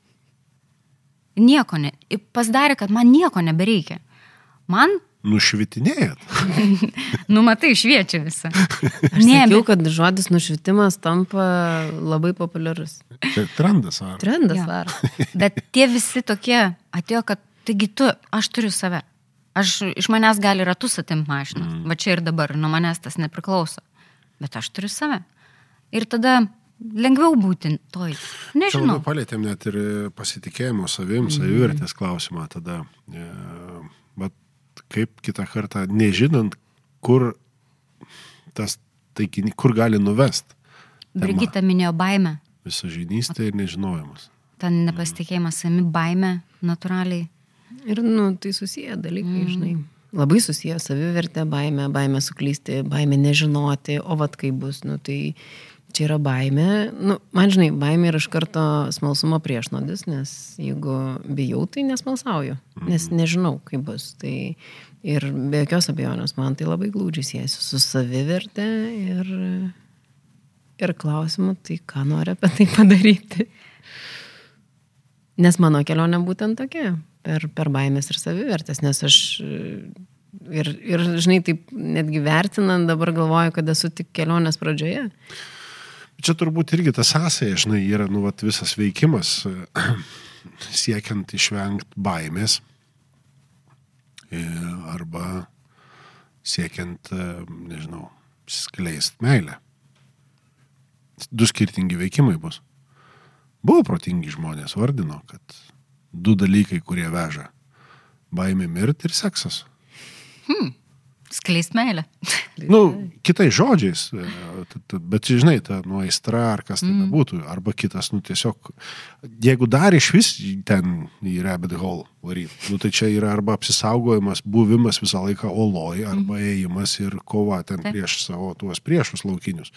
[SPEAKER 3] Nieko ne. Pasidarė, kad man nieko nebereikia. Man
[SPEAKER 4] Nušvitinėjat.
[SPEAKER 3] nu, matai, šviečia visą.
[SPEAKER 5] Aš ne, bet... kad žodis nušvitimas tampa labai populiarus.
[SPEAKER 4] Tai trendas ar?
[SPEAKER 5] Trendas ja. ar.
[SPEAKER 3] bet tie visi tokie atėjo, kad taigi tu, aš turiu save. Aš iš manęs gali ratus atimti mašiną. Mm. Va čia ir dabar, nuo manęs tas nepriklauso. Bet aš turiu save. Ir tada lengviau būti toj. Nežinau.
[SPEAKER 4] Čia palėtėm net ir pasitikėjimo savim, mhm. savivertės klausimą tada. E, bet kaip kitą kartą, nežinant, kur tas taikinys, kur gali nuvest.
[SPEAKER 3] Brigita minėjo baimę.
[SPEAKER 4] Visažinystė ir nežinojimas.
[SPEAKER 3] Ten nepasitikėjimas savimi, baimė natūraliai.
[SPEAKER 5] Ir, nu, tai susiję dalykai, mm. žinai. Labai susiję savivertė, baimė, baimė suklysti, baimė nežinoti, o vad kaip bus, nu, tai čia yra baimė. Nu, man žinai, baimė yra iš karto smalsumo priešnodis, nes jeigu bijau, tai nesmalsauju, nes mhm. nežinau, kaip bus. Tai ir be jokios abejonės man tai labai glūdžiai siejasi su savivertė ir, ir klausimu, tai ką nori apie tai padaryti. Nes mano kelionė būtent tokia, per, per baimės ir savivertės, nes aš ir, ir, žinai, taip netgi vertinant dabar galvoju, kad esu tik kelionės pradžioje.
[SPEAKER 4] Čia turbūt irgi tas sąsaja, žinai, yra nu, vat, visas veikimas siekiant išvengti baimės e, arba siekiant, e, nežinau, skleist meilę. Du skirtingi veikimai bus. Buvo protingi žmonės, vardino, kad du dalykai, kurie veža - baimė mirti ir seksas.
[SPEAKER 3] Hmm. Skleist meilę.
[SPEAKER 4] nu, kitais žodžiais, e, bet žinai, ta nu aistra ar kas tai mm. būtų, arba kitas, nu tiesiog, jeigu dar iš vis ten į rabbit hole varyti, nu tai čia yra arba apsisaugojimas, buvimas visą laiką oloj, arba mm. ėjimas ir kova ten Taip. prieš savo tuos priešus laukinius.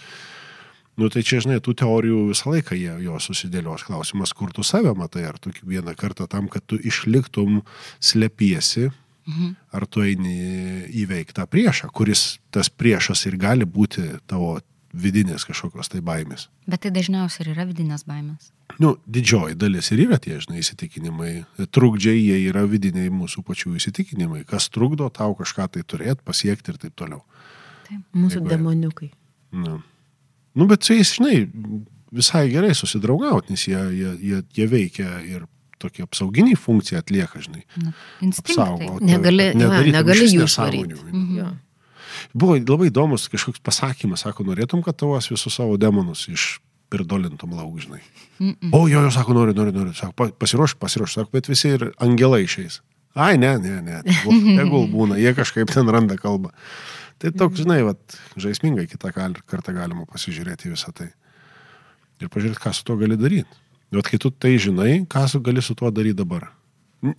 [SPEAKER 4] Nu tai čia, žinai, tų teorijų visą laiką jie jo susidėlios. Klausimas, kur tu save matai, ar tu vieną kartą tam, kad tu išliktum, slepiesi, Mhm. Ar tu eini įveikti tą priešą, kuris tas priešas ir gali būti tavo vidinės kažkokios tai baimės.
[SPEAKER 3] Bet tai dažniausiai ir yra vidinės baimės.
[SPEAKER 4] Nu, didžioji dalis ir yra tie, žinai, įsitikinimai. Trukdžiai jie yra vidiniai mūsų pačių įsitikinimai. Kas trukdo tau kažką tai turėti, pasiekti ir taip toliau.
[SPEAKER 5] Taip. Mūsų Jeigu, demoniukai.
[SPEAKER 4] Na. Nu, bet su jais, žinai, visai gerai susidraugauti, nes jie, jie, jie, jie veikia ir tokia apsauginį funkciją atlieka, žinai.
[SPEAKER 3] Apsaugo.
[SPEAKER 5] Negali, ja, negali jų išvaryti.
[SPEAKER 4] Mhm. Buvo labai įdomus kažkoks pasakymas, sako, norėtum, kad tavas visus savo demonus iš pirdolintum lauk, žinai. Mm -mm. O jo, jo, sako, noriu, noriu, noriu. Sako, pasiruoš, pasiruoš, sako, bet visi ir angelai išeis. Ai, ne, ne, ne. Tegul, būna, jie kažkaip ten randa kalbą. Tai toks, žinai, vat, žaismingai kitą kartą galima pasižiūrėti visą tai. Ir pažiūrėti, ką su to gali daryti. Bet kai tu tai žinai, ką su gali su tuo daryti dabar.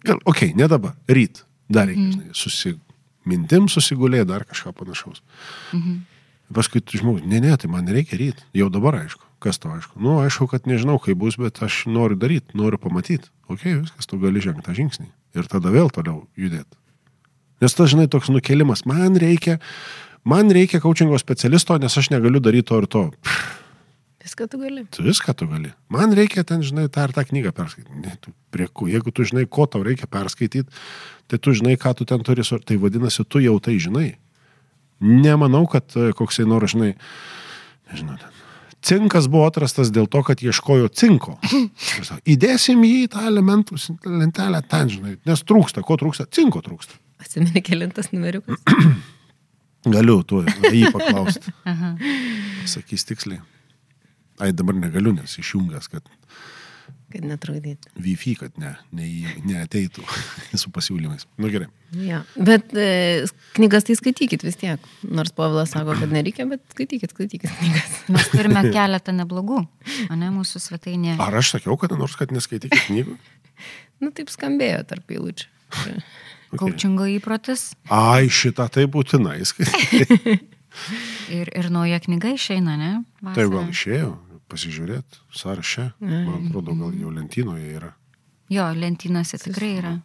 [SPEAKER 4] Gal, ok, ne dabar, ryt. Dar reikia, žinai, susimintim susigulė, dar kažką panašaus.
[SPEAKER 3] Mhm.
[SPEAKER 4] Paskui tu žmogus, ne, ne, tai man nereikia ryt. Jau dabar aišku. Kas to aišku? Nu, aišku, kad nežinau, kaip bus, bet aš noriu daryti, noriu pamatyti. Ok, viskas, tu gali žengti tą žingsnį. Ir tada vėl toliau judėti. Nes tas, žinai, toks nukelimas, man reikia, man reikia coachingo specialisto, nes aš negaliu daryti to ir to. Pff,
[SPEAKER 5] Viską tu gali.
[SPEAKER 4] Tu viską tu gali. Man reikia ten, žinai, tą ar tą knygą perskaityti. Ne, tu prie ko, jeigu tu žinai, ko tau reikia perskaityti, tai tu žinai, ką tu ten turi, tai vadinasi, tu jau tai žinai. Nemanau, kad e, koksai nors, žinai, nežinau, ten. Cinkas buvo atrastas dėl to, kad ieškojo cinko. Įdėsim jį į tą elementų lentelę ten, žinai, nes trūksta, ko trūksta? Cinko trūksta.
[SPEAKER 5] Atsimeni kelintas numeriukas.
[SPEAKER 4] Galiu tuo jį paklausti. Sakys tiksliai. Ai, dabar negaliu, nes išjungęs, kad
[SPEAKER 5] Kad netrukdytų.
[SPEAKER 4] Wi-Fi, kad ne, ne, neateitų su pasiūlymais. Nu gerai.
[SPEAKER 5] Ja. Bet e, knygas tai skaitykit vis tiek. Nors Povilas sako, kad nereikia, bet skaitykit, skaitykit knygas.
[SPEAKER 3] Mes turime keletą neblogų, o ne mūsų svetainė.
[SPEAKER 4] Ar aš sakiau, kad nors, kad neskaitykit knygų?
[SPEAKER 5] Nu, taip skambėjo tarp eilučių.
[SPEAKER 4] Okay.
[SPEAKER 3] Kaučingo įprotis
[SPEAKER 4] Ai, šitą tai būtinai skaityti.
[SPEAKER 3] ir, ir nauja knyga išeina, ne?
[SPEAKER 4] Tai gal
[SPEAKER 3] Vasarą.
[SPEAKER 4] išėjo, pasižiūrėt, sąraše. Man atrodo, gal jau lentynoje yra.
[SPEAKER 3] Jo, lentynose tikrai yra.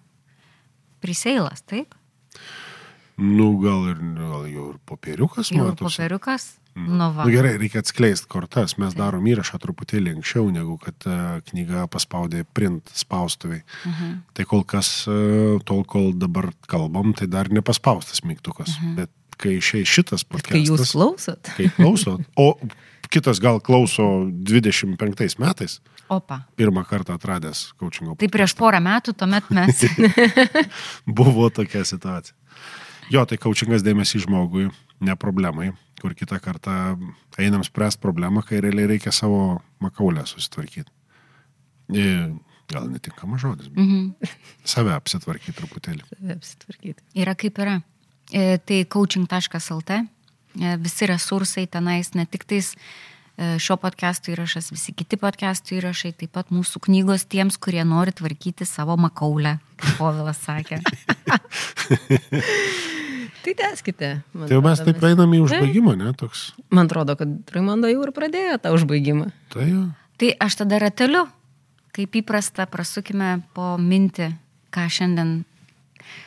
[SPEAKER 3] Priseilas, taip?
[SPEAKER 4] Nu, gal ir, gal jau ir popieriukas
[SPEAKER 3] ir
[SPEAKER 4] matosi.
[SPEAKER 3] popieriukas. Nu, va.
[SPEAKER 4] Nu, gerai, reikia atskleisti kortas. Mes darom įrašą truputėlį anksčiau, negu kad uh, knyga paspaudė print spaustuviai.
[SPEAKER 3] Mhm.
[SPEAKER 4] Tai kol kas, uh, tol kol dabar kalbam, tai dar nepaspaustas mygtukas. Bet kai išėjai šitas
[SPEAKER 5] Bet kai jūs
[SPEAKER 4] podcastas,
[SPEAKER 5] klausot,
[SPEAKER 4] kai klauso, o kitas gal klauso 25 metais,
[SPEAKER 3] Opa.
[SPEAKER 4] pirmą kartą atradęs coachingo.
[SPEAKER 3] Tai prieš porą metų tuomet mes.
[SPEAKER 4] Buvo tokia situacija. Jo, tai coachingas dėmesį žmogui, ne problemai, kur kitą kartą einam spręsti problemą, kai realiai reikia savo makaulę susitvarkyti. E, Gal netinkamas žodis, bet
[SPEAKER 3] Mhm.
[SPEAKER 4] save apsitvarkyti truputėlį.
[SPEAKER 5] apsitvarkyti.
[SPEAKER 3] Yra kaip yra. E, Tai coaching.lt. E, Visi resursai tenais, ne tik tais e, šio podcast'o įrašas, visi kiti podcast'o įrašai, taip pat mūsų knygos tiems, kurie nori tvarkyti savo makaulę, kaip Povilas sakė.
[SPEAKER 5] Tai teskite. man
[SPEAKER 4] Tai jau mes taip einam į užbaigimą, ne, toks.
[SPEAKER 5] Man atrodo, kad Raimondo jau ir pradėjo tą užbaigimą.
[SPEAKER 4] Tai jo.
[SPEAKER 3] Tai aš tada rateliu, kaip įprasta, prasukime po mintį, ką šiandien,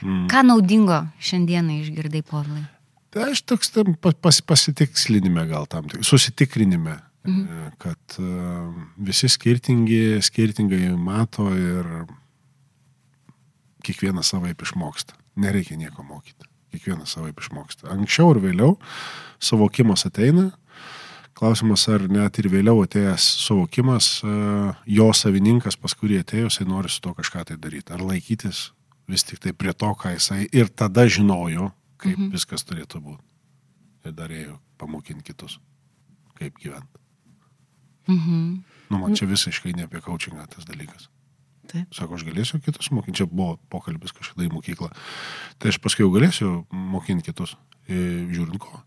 [SPEAKER 4] Mm.
[SPEAKER 3] ką naudingo šiandieną išgirdai, Povilai.
[SPEAKER 4] Tai aš toks tam pa- pas, pasitikslinime gal tam, tik- susitikrinime, mhm. kad uh, visi skirtingi, skirtingai mato ir kiekvienas savaip išmoksta. Nereikia nieko mokyti. Kiekvienas savaip išmoksta. Anksčiau ir vėliau suvokimas ateina. Klausimas, ar net ir vėliau atėjęs suvokimas, uh, jo savininkas, pas kurį atėjo, jisai nori su to kažką tai daryti. Ar laikytis vis tik tai prie to, ką jisai ir tada žinojo, kaip mhm. viskas turėtų būti. Ir dar ėjo pamokinti kitus, kaip gyventi.
[SPEAKER 3] Mhm.
[SPEAKER 4] Nu, man čia visiškai ne apie coachingą tas dalykas.
[SPEAKER 5] Taip.
[SPEAKER 4] Sako, aš galėsiu kitus mokinti. Čia buvo pokalbis kažkada į mokyklą. Tai aš paskui jau galėsiu mokinti kitus. E, žiūrint ko.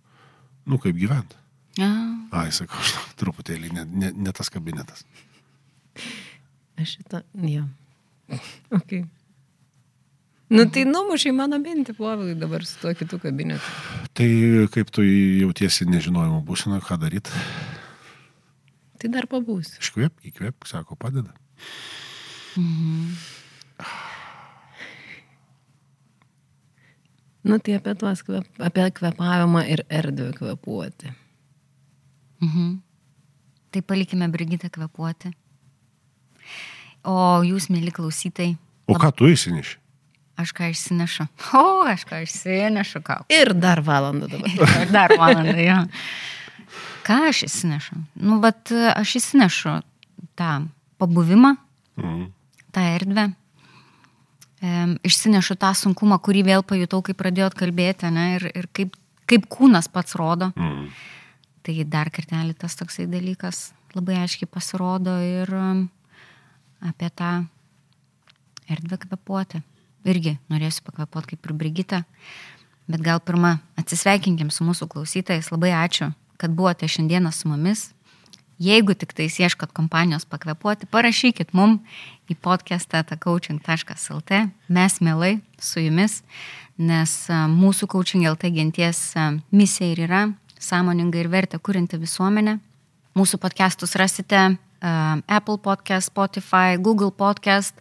[SPEAKER 4] Nu, kaip gyventi.
[SPEAKER 3] Ja.
[SPEAKER 4] Ai, sakau, aš truputėlį ne, ne, ne tas kabinetas.
[SPEAKER 5] Aš šitą, jo. Ok. Nu tai numušiai mano mintį, Povilai, dabar su tuo kitu kabinetu.
[SPEAKER 4] Tai kaip tu jautiesi nežinojimo būsinoje, ką daryti?
[SPEAKER 5] Tai dar pabūsiu.
[SPEAKER 4] Iškvėp, įkvėp, sako, padeda.
[SPEAKER 5] Nu tai apie tuos kvep, apie kvepavimą ir erdvę kvepuoti.
[SPEAKER 3] Mhm. Tai palikime Brigitą kvepuoti. O jūs, mėly klausytai,
[SPEAKER 4] O ką tu įsineši?
[SPEAKER 3] Aš ką išsinešu? O, aš ką išsinešu, ką.
[SPEAKER 5] Ir dar valandą dabar.
[SPEAKER 3] Ir Dar valandą, jo. Ką aš įsinešu? Nu, bet e, aš įsinešu tą pabuvimą,
[SPEAKER 4] Mhm.
[SPEAKER 3] tą erdvę. Em, Išsinešu tą sunkumą, kurį vėl pajutau, kai pradėjot kalbėti, ne, ir, ir kaip, kaip kūnas pats rodo.
[SPEAKER 4] Mhm.
[SPEAKER 3] Tai dar kartelį tas toksai dalykas labai aiškiai pasirodo ir apie tą erdvę kvepuoti. Irgi norėsiu pakvepuoti kaip ir Brigita. Bet gal pirmą atsisveikinkim su mūsų klausytais. Labai ačiū, kad buvote šiandieną su mumis. Jeigu tik tais ieškot kompanijos pakvepuoti, parašykit mum į podcastą coaching.lt. Mes mielai su jumis, nes mūsų coaching LT genties misija ir yra sąmoninga ir vertę kūrinti visuomenę. Mūsų podcastus rasite uh, Apple podcast, Spotify, Google podcast.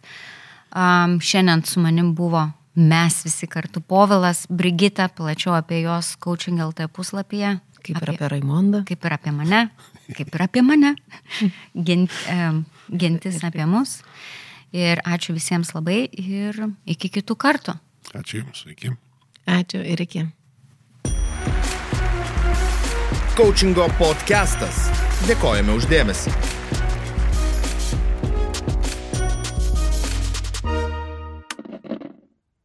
[SPEAKER 3] Um, šiandien su manim buvo mes visi kartu Povilas, Brigita, plačiau apie jos coaching LT puslapyje.
[SPEAKER 5] Kaip apie, ir apie Raimondą.
[SPEAKER 3] Kaip ir apie mane kaip ir apie mane, Gent, gentis apie mus. Ir ačiū visiems labai ir iki kitų kartų.
[SPEAKER 4] Ačiū Jums, iki.
[SPEAKER 5] Ačiū ir iki.
[SPEAKER 1] Coachingo podcastas. Dėkojame uždėmesi.